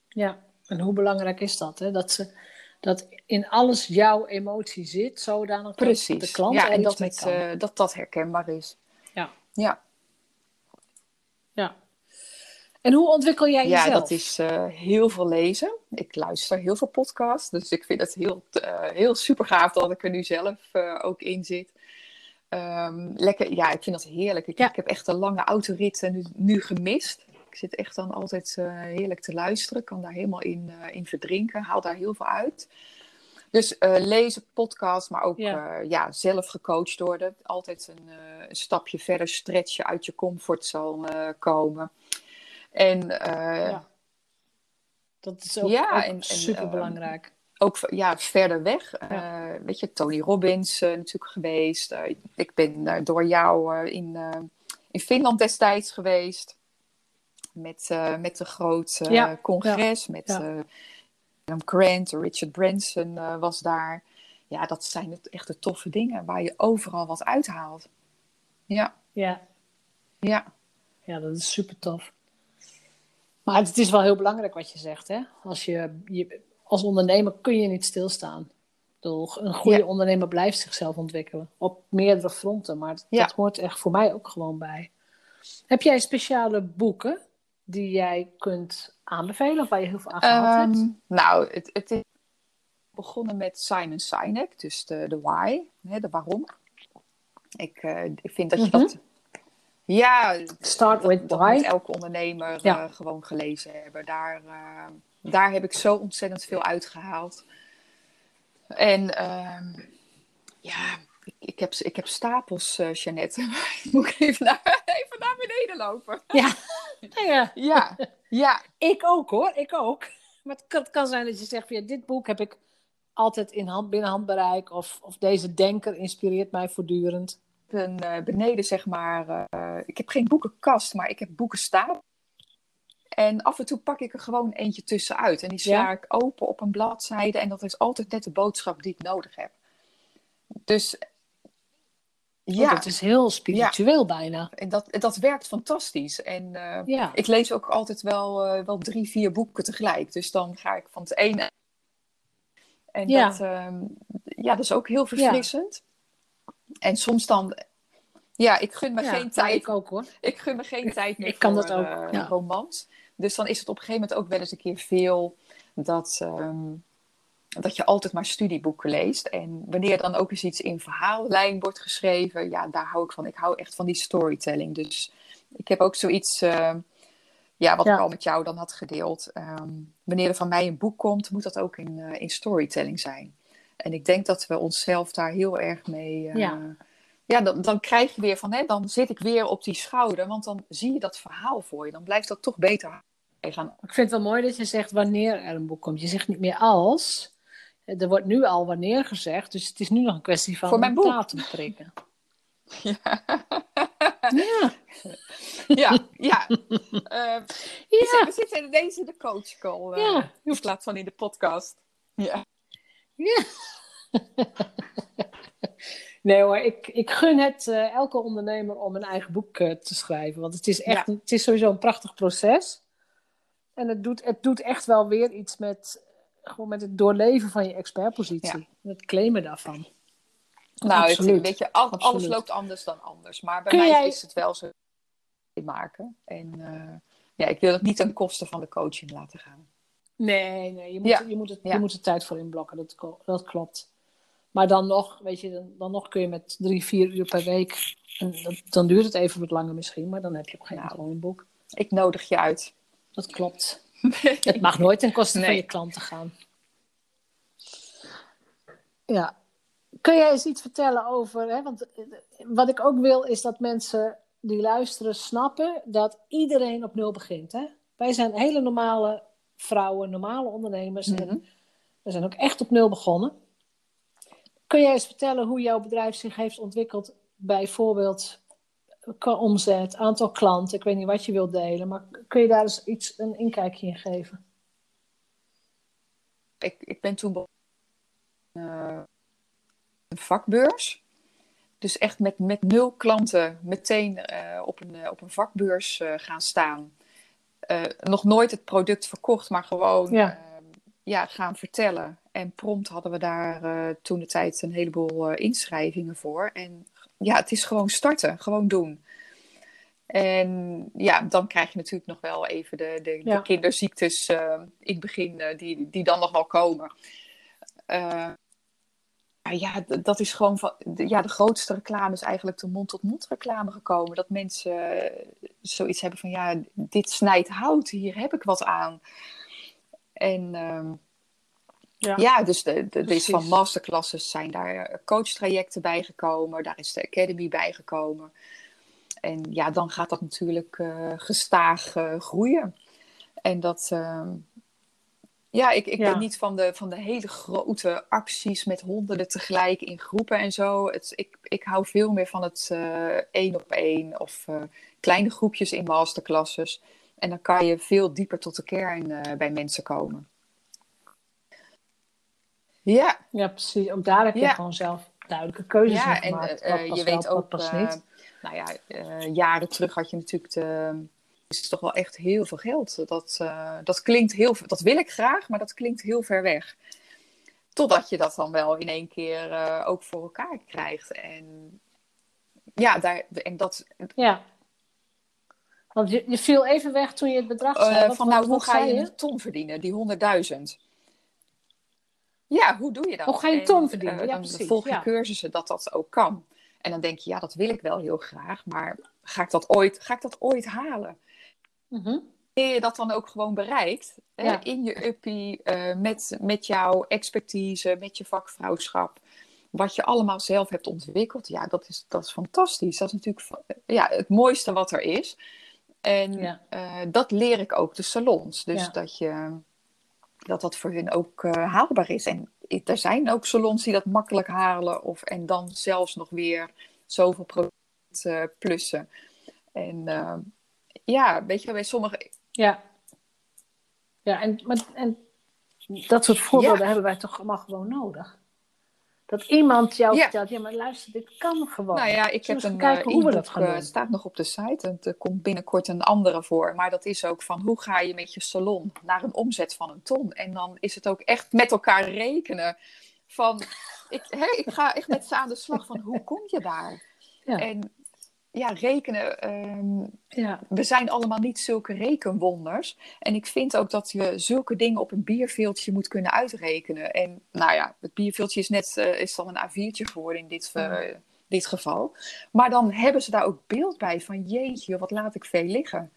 Ja, en hoe belangrijk is dat? Hè? Dat, ze, dat in alles jouw emotie zit, zodanig Precies. dat de klant ja, en dat, het, uh, dat dat herkenbaar is. Ja. Ja. Ja. En hoe ontwikkel jij jezelf? Ja, dat is uh, heel veel lezen. Ik luister heel veel podcasts, dus ik vind het heel, uh, heel super gaaf dat ik er nu zelf ook in zit. Um, lekker, ja, ik vind dat heerlijk. Ik, ik heb echt een lange autoritten nu, nu gemist. Ik zit echt dan altijd uh, heerlijk te luisteren. kan daar helemaal in, uh, in verdrinken. Haal daar heel veel uit. Dus uh, lezen, podcast, maar ook ja. ja. zelf gecoacht worden. Altijd een, een, stapje verder stretchen uit je comfortzone komen. En ja Dat is ook, ja, ook super belangrijk. Ook ja, verder weg. Ja. weet je, Tony Robbins natuurlijk geweest. ik ben door jou in, in Finland destijds geweest. Met, met een groot congres. Met Graham Grant, Richard Branson was daar. Ja, dat zijn echt de toffe dingen waar je overal wat uithaalt. Ja. Ja. Ja. Ja, dat is super tof. Maar het is wel heel belangrijk wat je zegt. Hè? Als, je, je als ondernemer kun je niet stilstaan. Een goede ondernemer blijft zichzelf ontwikkelen. Op meerdere fronten. Maar dat hoort echt voor mij ook gewoon bij. Heb jij speciale boeken die jij kunt aanbevelen? Of waar je heel veel aan gehad hebt? Ehm, nou, het, het is begonnen met Simon Sinek. Dus de, de why, hè, de waarom. Ik, uh, ik vind dat je mhm. dat ja, Start with why. elke ondernemer ja. uh, gewoon gelezen hebben. Daar, uh, daar heb ik zo ontzettend veel uitgehaald. En uh, ja, ik, ik, heb, ik heb stapels, uh, Jeannette. Moet ik even naar, even naar beneden lopen? Ja. ja. ja. ja. Ik ook hoor, ik ook. Maar het kan, het kan zijn dat je zegt, ja, dit boek heb ik altijd in hand, binnen handbereik. Of, of deze denker inspireert mij voortdurend een, uh, beneden, zeg maar. Uh, ik heb geen boekenkast, maar ik heb boeken staan. En af en toe pak ik er gewoon eentje tussenuit. En die sla ik open op een bladzijde. En dat is altijd net de boodschap die ik nodig heb. Dus oh, ja. dat is heel spiritueel bijna. En dat, dat werkt fantastisch. En uh, ja. ik lees ook altijd wel, uh, wel drie, vier boeken tegelijk. Dus dan ga ik van het ene. En ja. Dat, uh, ja, dat is ook heel verfrissend. En soms dan, ja, ik gun me geen tijd. Ik ook hoor. Ik gun me geen tijd meer ik kan dat ook, ja. romans. Dus dan is het op een gegeven moment ook wel eens een keer veel dat, um, dat je altijd maar studieboeken leest. En wanneer dan ook eens iets in verhaallijn wordt geschreven, ja, daar hou ik van. Ik hou echt van die storytelling. Dus ik heb ook zoiets, uh, ja, wat ja. ik al met jou dan had gedeeld. Um, wanneer er van mij een boek komt, moet dat ook in, uh, in storytelling zijn. En ik denk dat we onszelf daar heel erg mee. Uh, ja, ja dan, dan krijg je weer van, hè, dan zit ik weer op die schouder, want dan zie je dat verhaal voor je. Dan blijft dat toch beter gaan. Ik vind het wel mooi dat je zegt wanneer er een boek komt. Je zegt niet meer als. Er wordt nu al wanneer gezegd, dus het is nu nog een kwestie van voor mijn boek. datum prikken. Ja. ja. ja, ja. Uh, ja. We zitten in de coach call. Uh, ja. In plaats van in de podcast. Ja. Ja. Nee hoor, ik, ik gun het uh, elke ondernemer om een eigen boek uh, te schrijven. Want het is echt, het is sowieso een prachtig proces. En het doet, het doet echt wel weer iets met, gewoon met het doorleven van je expertpositie. Ja. Het claimen daarvan. Nou, het, weet je, al, alles loopt anders dan anders. Maar bij mij is het wel zo maken. En uh, ja, ik wil het niet ten koste van de coaching laten gaan. Nee, nee je, moet, je, moet het, je moet er tijd voor inblokken, dat, dat klopt. Maar dan nog, weet je, dan, dan nog kun je met drie, vier uur per week. En dan duurt het even wat langer misschien, maar dan heb je op geen nou, een boek. Ik nodig je uit. Dat klopt. Het mag nooit ten koste van je klanten gaan. Ja. Kun jij eens iets vertellen over, hè? want wat ik ook wil is dat mensen die luisteren snappen dat iedereen op nul begint. Hè? Wij zijn hele normale vrouwen, normale ondernemers. En mhm. we zijn ook echt op nul begonnen. Kun jij eens vertellen hoe jouw bedrijf zich heeft ontwikkeld, bijvoorbeeld qua omzet, aantal klanten? Ik weet niet wat je wilt delen, maar kun je daar eens iets, een inkijkje in geven? Ik, ik ben toen uh, een vakbeurs. Dus echt met, met nul klanten meteen uh, op, een, uh, op een vakbeurs gaan staan. Uh, nog nooit het product verkocht, maar gewoon ja. Ja gaan vertellen. En prompt hadden we daar uh, toen de tijd een heleboel inschrijvingen voor. En ja, het is gewoon starten, gewoon doen. En ja, dan krijg je natuurlijk nog wel even de, de, ja. de kinderziektes in het begin, die, die dan nog wel komen ja, dat is gewoon van, ja, de grootste reclame is eigenlijk de mond-tot-mond reclame gekomen. Dat mensen eh, zoiets hebben van, ja, dit snijdt hout, hier heb ik wat aan. En uh, ja. ja, dus de, de, is van masterclasses zijn daar eh, coachtrajecten bijgekomen. Daar is de academy bijgekomen. En ja, dan gaat dat natuurlijk uh, gestaag uh, groeien. En dat, ehm, Ja, ik, ik ben niet van de, van de hele grote acties met honderden tegelijk in groepen en zo. Het, ik, ik hou veel meer van het één op één of kleine groepjes in masterclasses. En dan kan je veel dieper tot de kern bij mensen komen. Ja. Ja, precies. Ook daar heb je gewoon zelf duidelijke keuzes ja, in gemaakt. En je weet ook, pas niet. nou ja, jaren terug had je natuurlijk de is toch wel echt heel veel geld. Dat, dat klinkt heel, dat wil ik graag, maar dat klinkt heel ver weg. Totdat je dat dan wel in één keer uh, ook voor elkaar krijgt. En ja, daar, en dat. Ja. Want je, je viel even weg toen je het bedrag zei. Uh, van nou, hoe ga je een ton verdienen, die 100.000? Ja, hoe doe je dat? Hoe ga je ton verdienen? ja, dan volg je ja. cursussen dat dat ook kan. En dan denk je, ja, dat wil ik wel heel graag, maar ga ik dat ooit, ga ik dat ooit halen? Mm je dat dan ook gewoon bereikt, in je uppie, uh, met, met jouw expertise, met je vakvrouwschap, wat je allemaal zelf hebt ontwikkeld, ja, dat is, dat is fantastisch. Dat is natuurlijk ja, het mooiste wat er is. En ja. uh, dat leer ik ook de salons. Dus dat, je, dat dat voor hun ook uh, haalbaar is. En er zijn ook salons die dat makkelijk halen, of, en dan zelfs nog weer zoveel procent plussen. En ja, weet je, bij sommige. Ja. Ja, en, maar, en dat soort voorbeelden hebben wij toch allemaal gewoon nodig. Dat iemand jou vertelt, ja, maar luister, dit kan gewoon. Nou ja, ik heb een kijken hoe we dat gaan doen. staat nog op de site. En er komt binnenkort een andere voor. Maar dat is ook van, hoe ga je met je salon naar een omzet van een ton? En dan is het ook echt met elkaar rekenen. Van, ik, hè, ik ga echt met ze aan de slag van, hoe kom je daar? Ja. En ja, rekenen. Ehm, ja. We zijn allemaal niet zulke rekenwonders. En ik vind ook dat je zulke dingen op een bierveeltje moet kunnen uitrekenen. En nou ja, het bierveeltje is net uh, is dan een A4'tje geworden in dit, uh, dit geval. Maar dan hebben ze daar ook beeld bij van jeetje, wat laat ik veel liggen.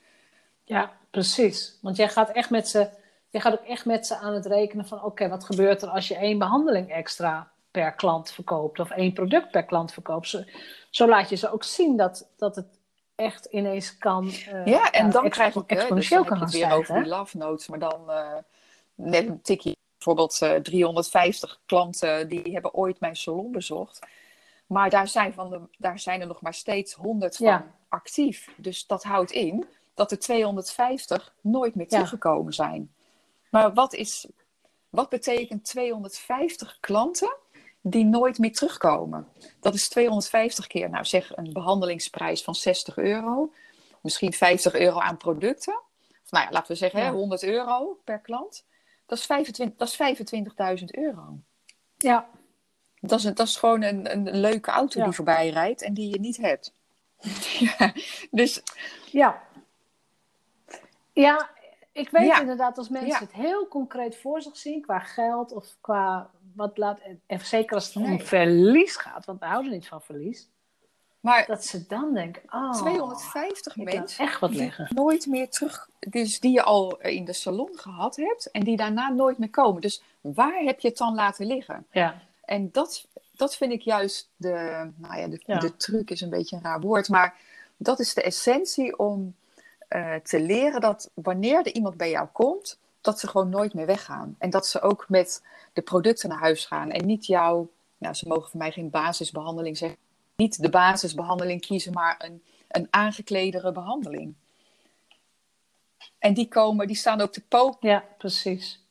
Ja, precies. Want jij gaat echt met ze, jij gaat ook echt met ze aan het rekenen van oké, wat gebeurt er als je één behandeling extra per klant verkoopt of één product per klant verkoopt. Zo, zo laat je ze ook zien dat, dat het echt ineens kan. Uh, ja, en dan krijg je exponentieel dus kan weer over die love notes, maar dan uh, net een tikje. Bijvoorbeeld uh, eh, 350 klanten die hebben ooit mijn salon bezocht. Maar daar zijn, van de, daar zijn er nog maar steeds 100 van ja. actief. Dus dat houdt in dat er 250 nooit meer teruggekomen ja. zijn. Maar wat, is, wat betekent 250 klanten die nooit meer terugkomen. Dat is 250 keer, nou zeg een behandelingsprijs van 60 euro. Misschien 50 euro aan producten. Of nou ja, laten we zeggen ja. 100 euro per klant. Dat is 25.000 dat is 25 euro. Ja. Dat is, dat is gewoon een, een leuke auto die voorbij rijdt en die je niet hebt. ja, dus... Ja. Ja, ik weet inderdaad als mensen het heel concreet voor zich zien, qua geld of qua wat laat, en zeker als het om verlies gaat, want we houden niet van verlies. Maar dat ze dan denken, oh, 250 mensen echt wat liggen. nooit meer terug, dus die je al in de salon gehad hebt en die daarna nooit meer komen. Dus waar heb je het dan laten liggen? Ja. En dat, dat vind ik juist de, nou ja, de, ja. de truc is een beetje een raar woord, maar dat is de essentie om uh, te leren dat wanneer er iemand bij jou komt, dat ze gewoon nooit meer weggaan. En dat ze ook met de producten naar huis gaan. En niet jouw, nou, ze mogen voor mij geen basisbehandeling zeggen. Niet de basisbehandeling kiezen, maar een, een aangekledere behandeling. En die komen, die staan ook te poken. Ja, precies.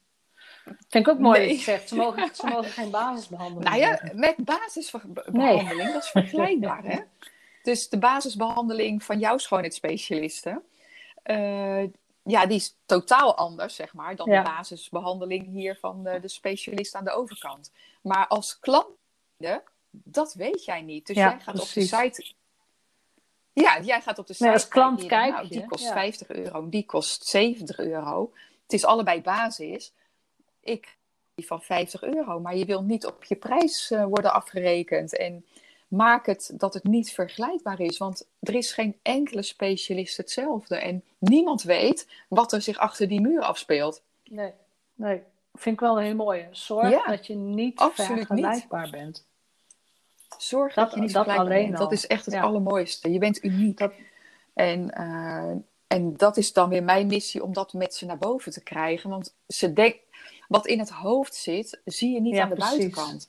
Vind ik ook mooi nee. dat je zegt, ze mogen, ze mogen geen basisbehandeling Nou ja, met basisbehandeling, nee. dat is vergelijkbaar hè. Dus de basisbehandeling van jouw schoonheidsspecialisten, uh, ja, die is totaal anders, zeg maar, dan de basisbehandeling hier van de, de, specialist aan de overkant. Maar als klant, dat weet jij niet. Dus jij gaat op de site. Ja, jij gaat op de site. Nee, als klant kijken. Nou, die kost 50 euro, die kost 70 euro. Het is allebei basis. Ik die van 50 euro, maar je wil niet op je prijs uh, worden afgerekend. En maak het dat het niet vergelijkbaar is. Want er is geen enkele specialist hetzelfde. En niemand weet wat er zich achter die muur afspeelt. Nee, nee. Vind ik wel een heel mooie. Zorg dat je niet vergelijkbaar niet. bent. Zorg dat, dat je niet dat vergelijkbaar bent. Dat is echt het allermooiste. Je bent uniek. Dat... En, uh, en dat is dan weer mijn missie om dat met ze naar boven te krijgen. Want ze denken wat in het hoofd zit, zie je niet aan de buitenkant.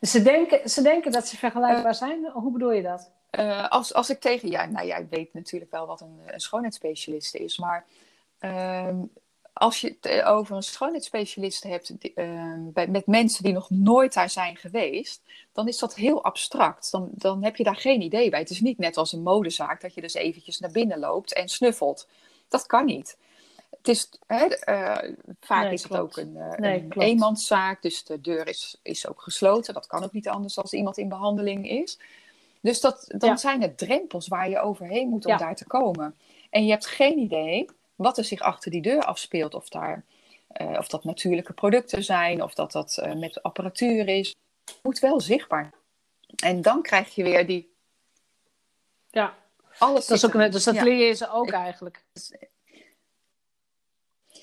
Ze denken, ze denken dat ze vergelijkbaar zijn. Hoe bedoel je dat? Uh, als, als ik tegen jij, nou jij weet natuurlijk wel wat een, een schoonheidsspecialist is, maar uh, als je het over een schoonheidsspecialist hebt uh, bij, met mensen die nog nooit daar zijn geweest, dan is dat heel abstract. Dan, dan heb je daar geen idee bij. Het is niet net als een modezaak dat je dus eventjes naar binnen loopt en snuffelt. Dat kan niet. Het is, hè, uh, vaak is het ook een, uh, nee, een eenmanszaak, dus de deur is, is ook gesloten. Dat kan ook niet anders als iemand in behandeling is. Dus dat, dan zijn het drempels waar je overheen moet om daar te komen. En je hebt geen idee wat er zich achter die deur afspeelt. Of, daar, uh, of dat natuurlijke producten zijn, of dat dat uh, met apparatuur is. Het moet wel zichtbaar. En dan krijg je weer die. Ja, alles. Dat is ook, dus dat ja. leer je ze ook eigenlijk.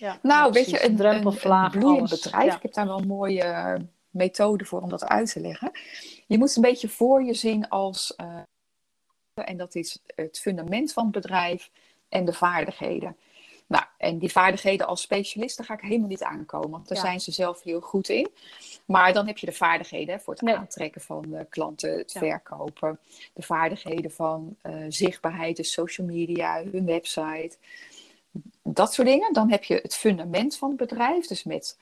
Ja, nou, weet je, een, een, een bloeiend bedrijf. Ik heb daar wel een mooie methode voor om dat uit te leggen. Je moet een beetje voor je zien als. Uh, en dat is het fundament van het bedrijf en de vaardigheden. Nou, en die vaardigheden als specialist, daar ga ik helemaal niet aankomen. Want daar zijn ze zelf heel goed in. Maar dan heb je de vaardigheden voor het aantrekken van uh, klanten, het verkopen. De vaardigheden van uh, zichtbaarheid, de social media, hun website. Dat soort dingen. Dan heb je het fundament van het bedrijf. Dus met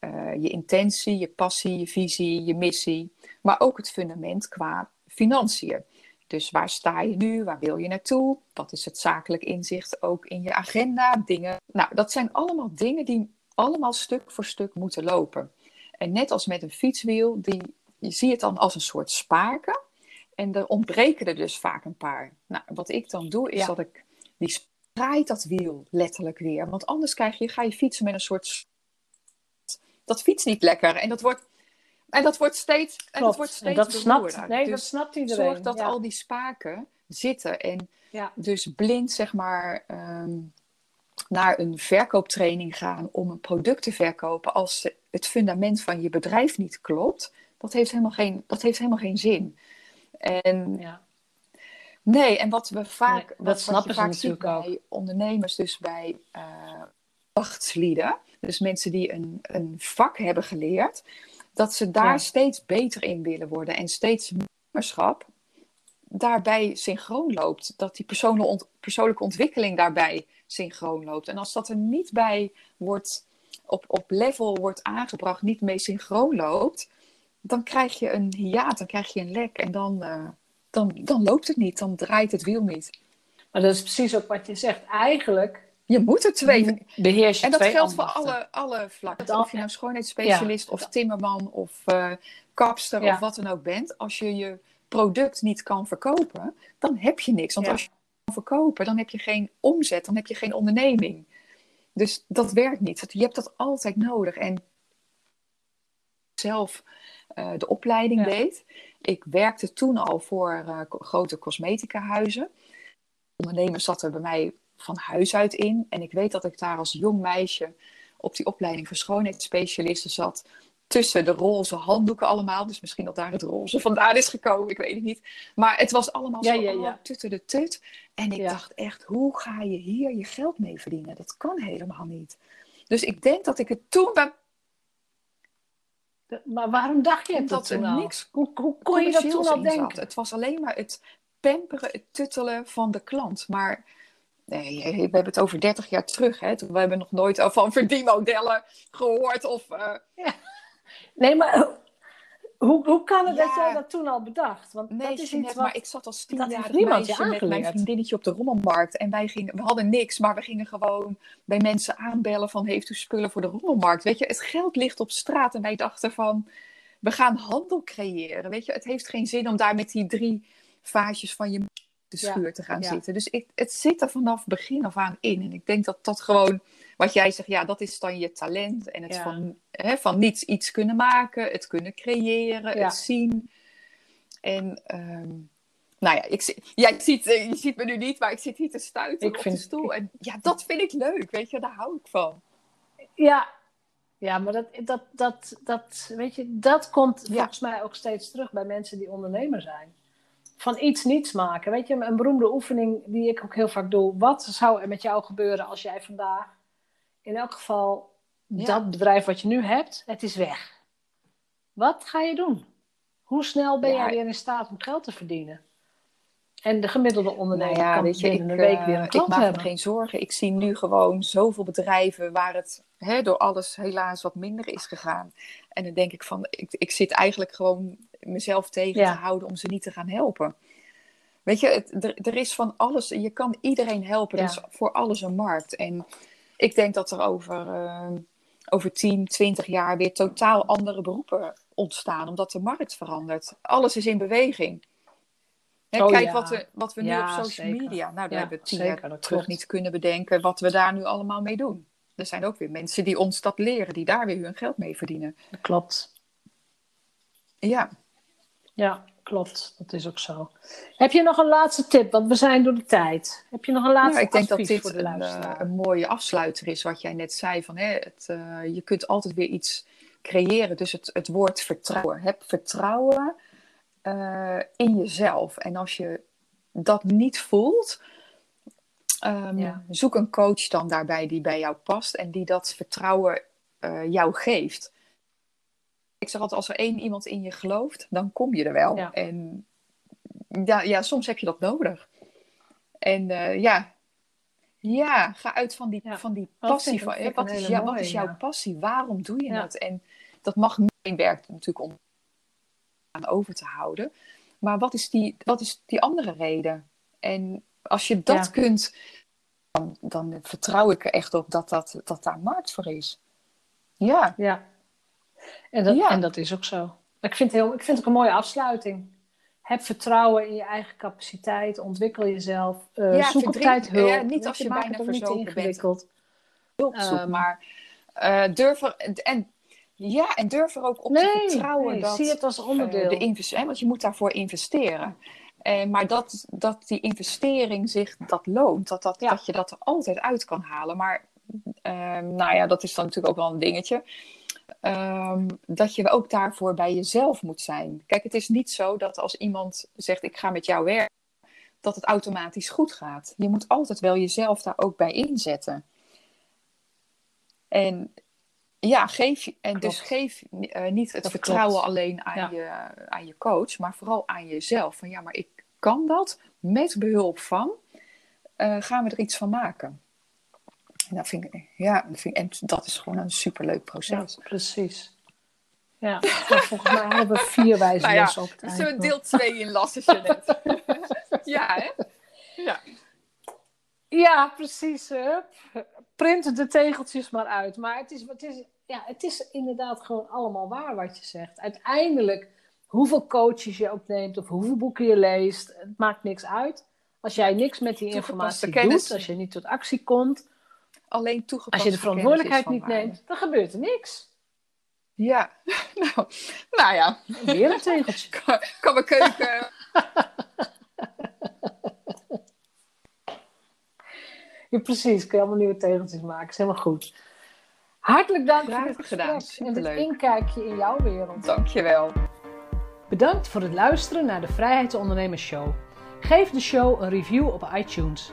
uh, je intentie, je passie, je visie, je missie. Maar ook het fundament qua financiën. Dus waar sta je nu? Waar wil je naartoe? Wat is het zakelijk inzicht ook in je agenda? Dingen. Nou, dat zijn allemaal dingen die allemaal stuk voor stuk moeten lopen. En net als met een fietswiel, die, je ziet het dan als een soort spaken. En er ontbreken er dus vaak een paar. Nou, wat ik dan doe, is dat ik die draait dat wiel letterlijk weer. Want anders krijg je, ga je fietsen met een soort. Dat fietst niet lekker. En dat wordt en dat wordt steeds, en dat wordt steeds dat snapt, Nee, dus dat snapt iedereen. Zorg dat al die spaken zitten. En dus blind, zeg maar, ehm, naar een verkooptraining gaan om een product te verkopen als het fundament van je bedrijf niet klopt, dat heeft helemaal geen, dat heeft helemaal geen zin. En ja. Nee, en wat we vaak, nee, wat, wat vaak ziet bij ondernemers, dus bij uh, dus mensen die een, een vak hebben geleerd, dat ze daar steeds beter in willen worden en steeds ondernemerschap daarbij synchroon loopt. Dat die persoonlijke ontwikkeling daarbij synchroon loopt. En als dat er niet bij wordt, op, op level wordt aangebracht, niet mee synchroon loopt, dan krijg je een hiaat, dan krijg je een lek en dan, uh, dan, dan loopt het niet, dan draait het wiel niet. Maar dat is precies ook wat je zegt. Eigenlijk je moet er twee. Beheers je En dat geldt voor alle, alle vlakken. Of je nou schoonheidsspecialist of timmerman of uh, kapster of wat dan ook bent. Als je je product niet kan verkopen, dan heb je niks. Want als je kan verkopen, dan heb je geen omzet, dan heb je geen onderneming. Dus dat werkt niet. Je hebt dat altijd nodig. En zelf uh, de opleiding deed. Ik werkte toen al voor uh, grote cosmetica huizen. Ondernemers zat er bij mij van huis uit in. En ik weet dat ik daar als jong meisje op die opleiding voor schoonheidsspecialisten zat. Tussen de roze handdoeken allemaal. Dus misschien dat daar het roze vandaan is gekomen. Ik weet het niet. Maar het was allemaal ja, zo ja, de tut. En ik dacht echt, hoe ga je hier je geld mee verdienen? Dat kan helemaal niet. Dus ik denk dat ik het toen bij maar waarom dacht je dat er niks hoe, hoe kon je dat toen al denken? Het was alleen maar het pamperen, het tuttelen van de klant. Maar Nee, we hebben het over 30 jaar terug. Hè? We hebben nog nooit van verdienmodellen gehoord. Of, uh... ja. Nee, maar hoe, hoe kan het dat jij dat toen al bedacht? Want nee, dat is iets wat, maar ik zat als tienjarig meisje met mijn vriendinnetje op de rommelmarkt. En wij gingen, we hadden niks, maar we gingen gewoon bij mensen aanbellen van... heeft u spullen voor de rommelmarkt? Weet je, het geld ligt op straat. En wij dachten van, we gaan handel creëren. Weet je, het heeft geen zin om daar met die drie vaasjes van je de schuur te gaan zitten. Dus ik, het zit er vanaf begin af aan in. En ik denk dat dat gewoon, wat jij zegt, ja, dat is dan je talent. En het van, hè, van niets iets kunnen maken, het kunnen creëren, het zien. En um, nou ja, ik, jij ziet, eh, je ziet me nu niet, maar ik zit hier te stuiten ik op vind, de stoel. En ja, dat vind ik leuk, weet je, daar hou ik van. Ja, ja, maar dat, dat, dat, dat, weet je, dat komt volgens mij ook steeds terug bij mensen die ondernemer zijn van iets niets maken. Weet je, een beroemde oefening die ik ook heel vaak doe. Wat zou er met jou gebeuren als jij vandaag in elk geval dat bedrijf wat je nu hebt, het is weg. Wat ga je doen? Hoe snel ben jij weer in staat om geld te verdienen? En de gemiddelde ondernemer nou ja, kan weet je, binnen ik, een week weer een uh, klant ik maak hebben. me geen zorgen. Ik zie nu gewoon zoveel bedrijven waar het hè, door alles helaas wat minder is gegaan. En dan denk ik van, ik, ik zit eigenlijk gewoon mezelf tegen Ja. te houden om ze niet te gaan helpen. Weet je, het, er, er is van alles. Je kan iedereen helpen. Er Ja. is voor alles een markt. En ik denk dat er over, eh, over 10, 20 jaar weer totaal andere beroepen ontstaan. Omdat de markt verandert. Alles is in beweging. Hè, Oh, kijk ja. wat we, wat we nu Ja, op social zeker. media. Nou, daar Ja, hebben we tien zeker, jaar terug niet kunnen bedenken wat we daar nu allemaal mee doen. Er zijn ook weer mensen die ons dat leren, die daar weer hun geld mee verdienen. Klopt. Ja, Ja, klopt. Dat is ook zo. Heb je nog een laatste tip? Want we zijn door de tijd. Heb je nog een laatste Nou, ik denk dat dit de een, eh, een mooie afsluiter is, wat jij net zei. Van, hè, het, eh, je kunt altijd weer iets creëren. Dus het, het woord vertrouwen. Heb vertrouwen eh, in jezelf. En als je dat niet voelt, ehm, Ja. zoek een coach dan daarbij die bij jou past en die dat vertrouwen jou geeft. Ik zeg altijd, als er één iemand in je gelooft, dan kom je er wel. Ja. En ja, ja, soms heb je dat nodig. En eh, ja, ja, ga uit van die, Ja. van die Dat passie. Van, wat, is, wat is jouw ja. passie? Waarom doe je het? En dat mag niet werk natuurlijk om aan over te houden. Maar wat is die, wat is die andere reden? En als je dat kunt, dan, dan vertrouw ik er echt op dat, dat, dat daar markt voor is. Ja, Ja. En dat, Ja. en dat is ook zo. Ik vind, het heel, ik vind het ook een mooie afsluiting. Heb vertrouwen in je eigen capaciteit. Ontwikkel jezelf. eh, Ja, zoek op tijd hulp. ja, niet als je bijna verzopen bent. hulp. Ehm. maar eh, durf er, en, ja, en durf er ook op Nee, te vertrouwen nee, dat zie het als onderdeel. eh, de investering, want je moet daarvoor investeren. Maar dat, dat die investering zich dat loont, dat, dat, Ja. dat je dat er altijd uit kan halen. Maar ehm, nou ja, dat is dan natuurlijk ook wel een dingetje. Ehm, dat je ook daarvoor bij jezelf moet zijn. Kijk, het is niet zo dat als iemand zegt: Ik ga met jou werken, dat het automatisch goed gaat. Je moet altijd wel jezelf daar ook bij inzetten. En ja, geef, en dus geef eh, niet het Dat vertrouwen klopt. alleen aan, Ja. je, aan je coach, maar vooral aan jezelf. Van ja, maar ik kan dat met behulp van. eh, gaan we er iets van maken? En dat vind ik, ja, vind ik, en dat is gewoon een superleuk Ja, proces. precies. Ja, nou, volgens mij hadden we vier wijze Nou ja, op het dus eind nog. deel 2 in lassen, Jeanette. ja, hè? Ja. Ja, precies. Print de tegeltjes maar uit. Maar het is, het, is, ja, het is inderdaad gewoon allemaal waar wat je zegt. Uiteindelijk, hoeveel coaches je ook neemt of hoeveel boeken je leest, het maakt niks uit. Als jij niks met die informatie doet, als je niet tot actie komt, Alleen toegepaste als je de verantwoordelijkheid niet waarde. neemt, dan gebeurt er niks. Ja, nou, nou ja, Weer een tegeltje. kan, kan mijn keuken. Ja, precies. Kun je allemaal nieuwe tegeltjes maken. is helemaal goed. Hartelijk dank Graag voor gesprek gedaan. en dit inkijkje in jouw wereld. Dankjewel. Bedankt voor het luisteren naar de Vrijheidsondernemers Show. Geef de show een review op iTunes.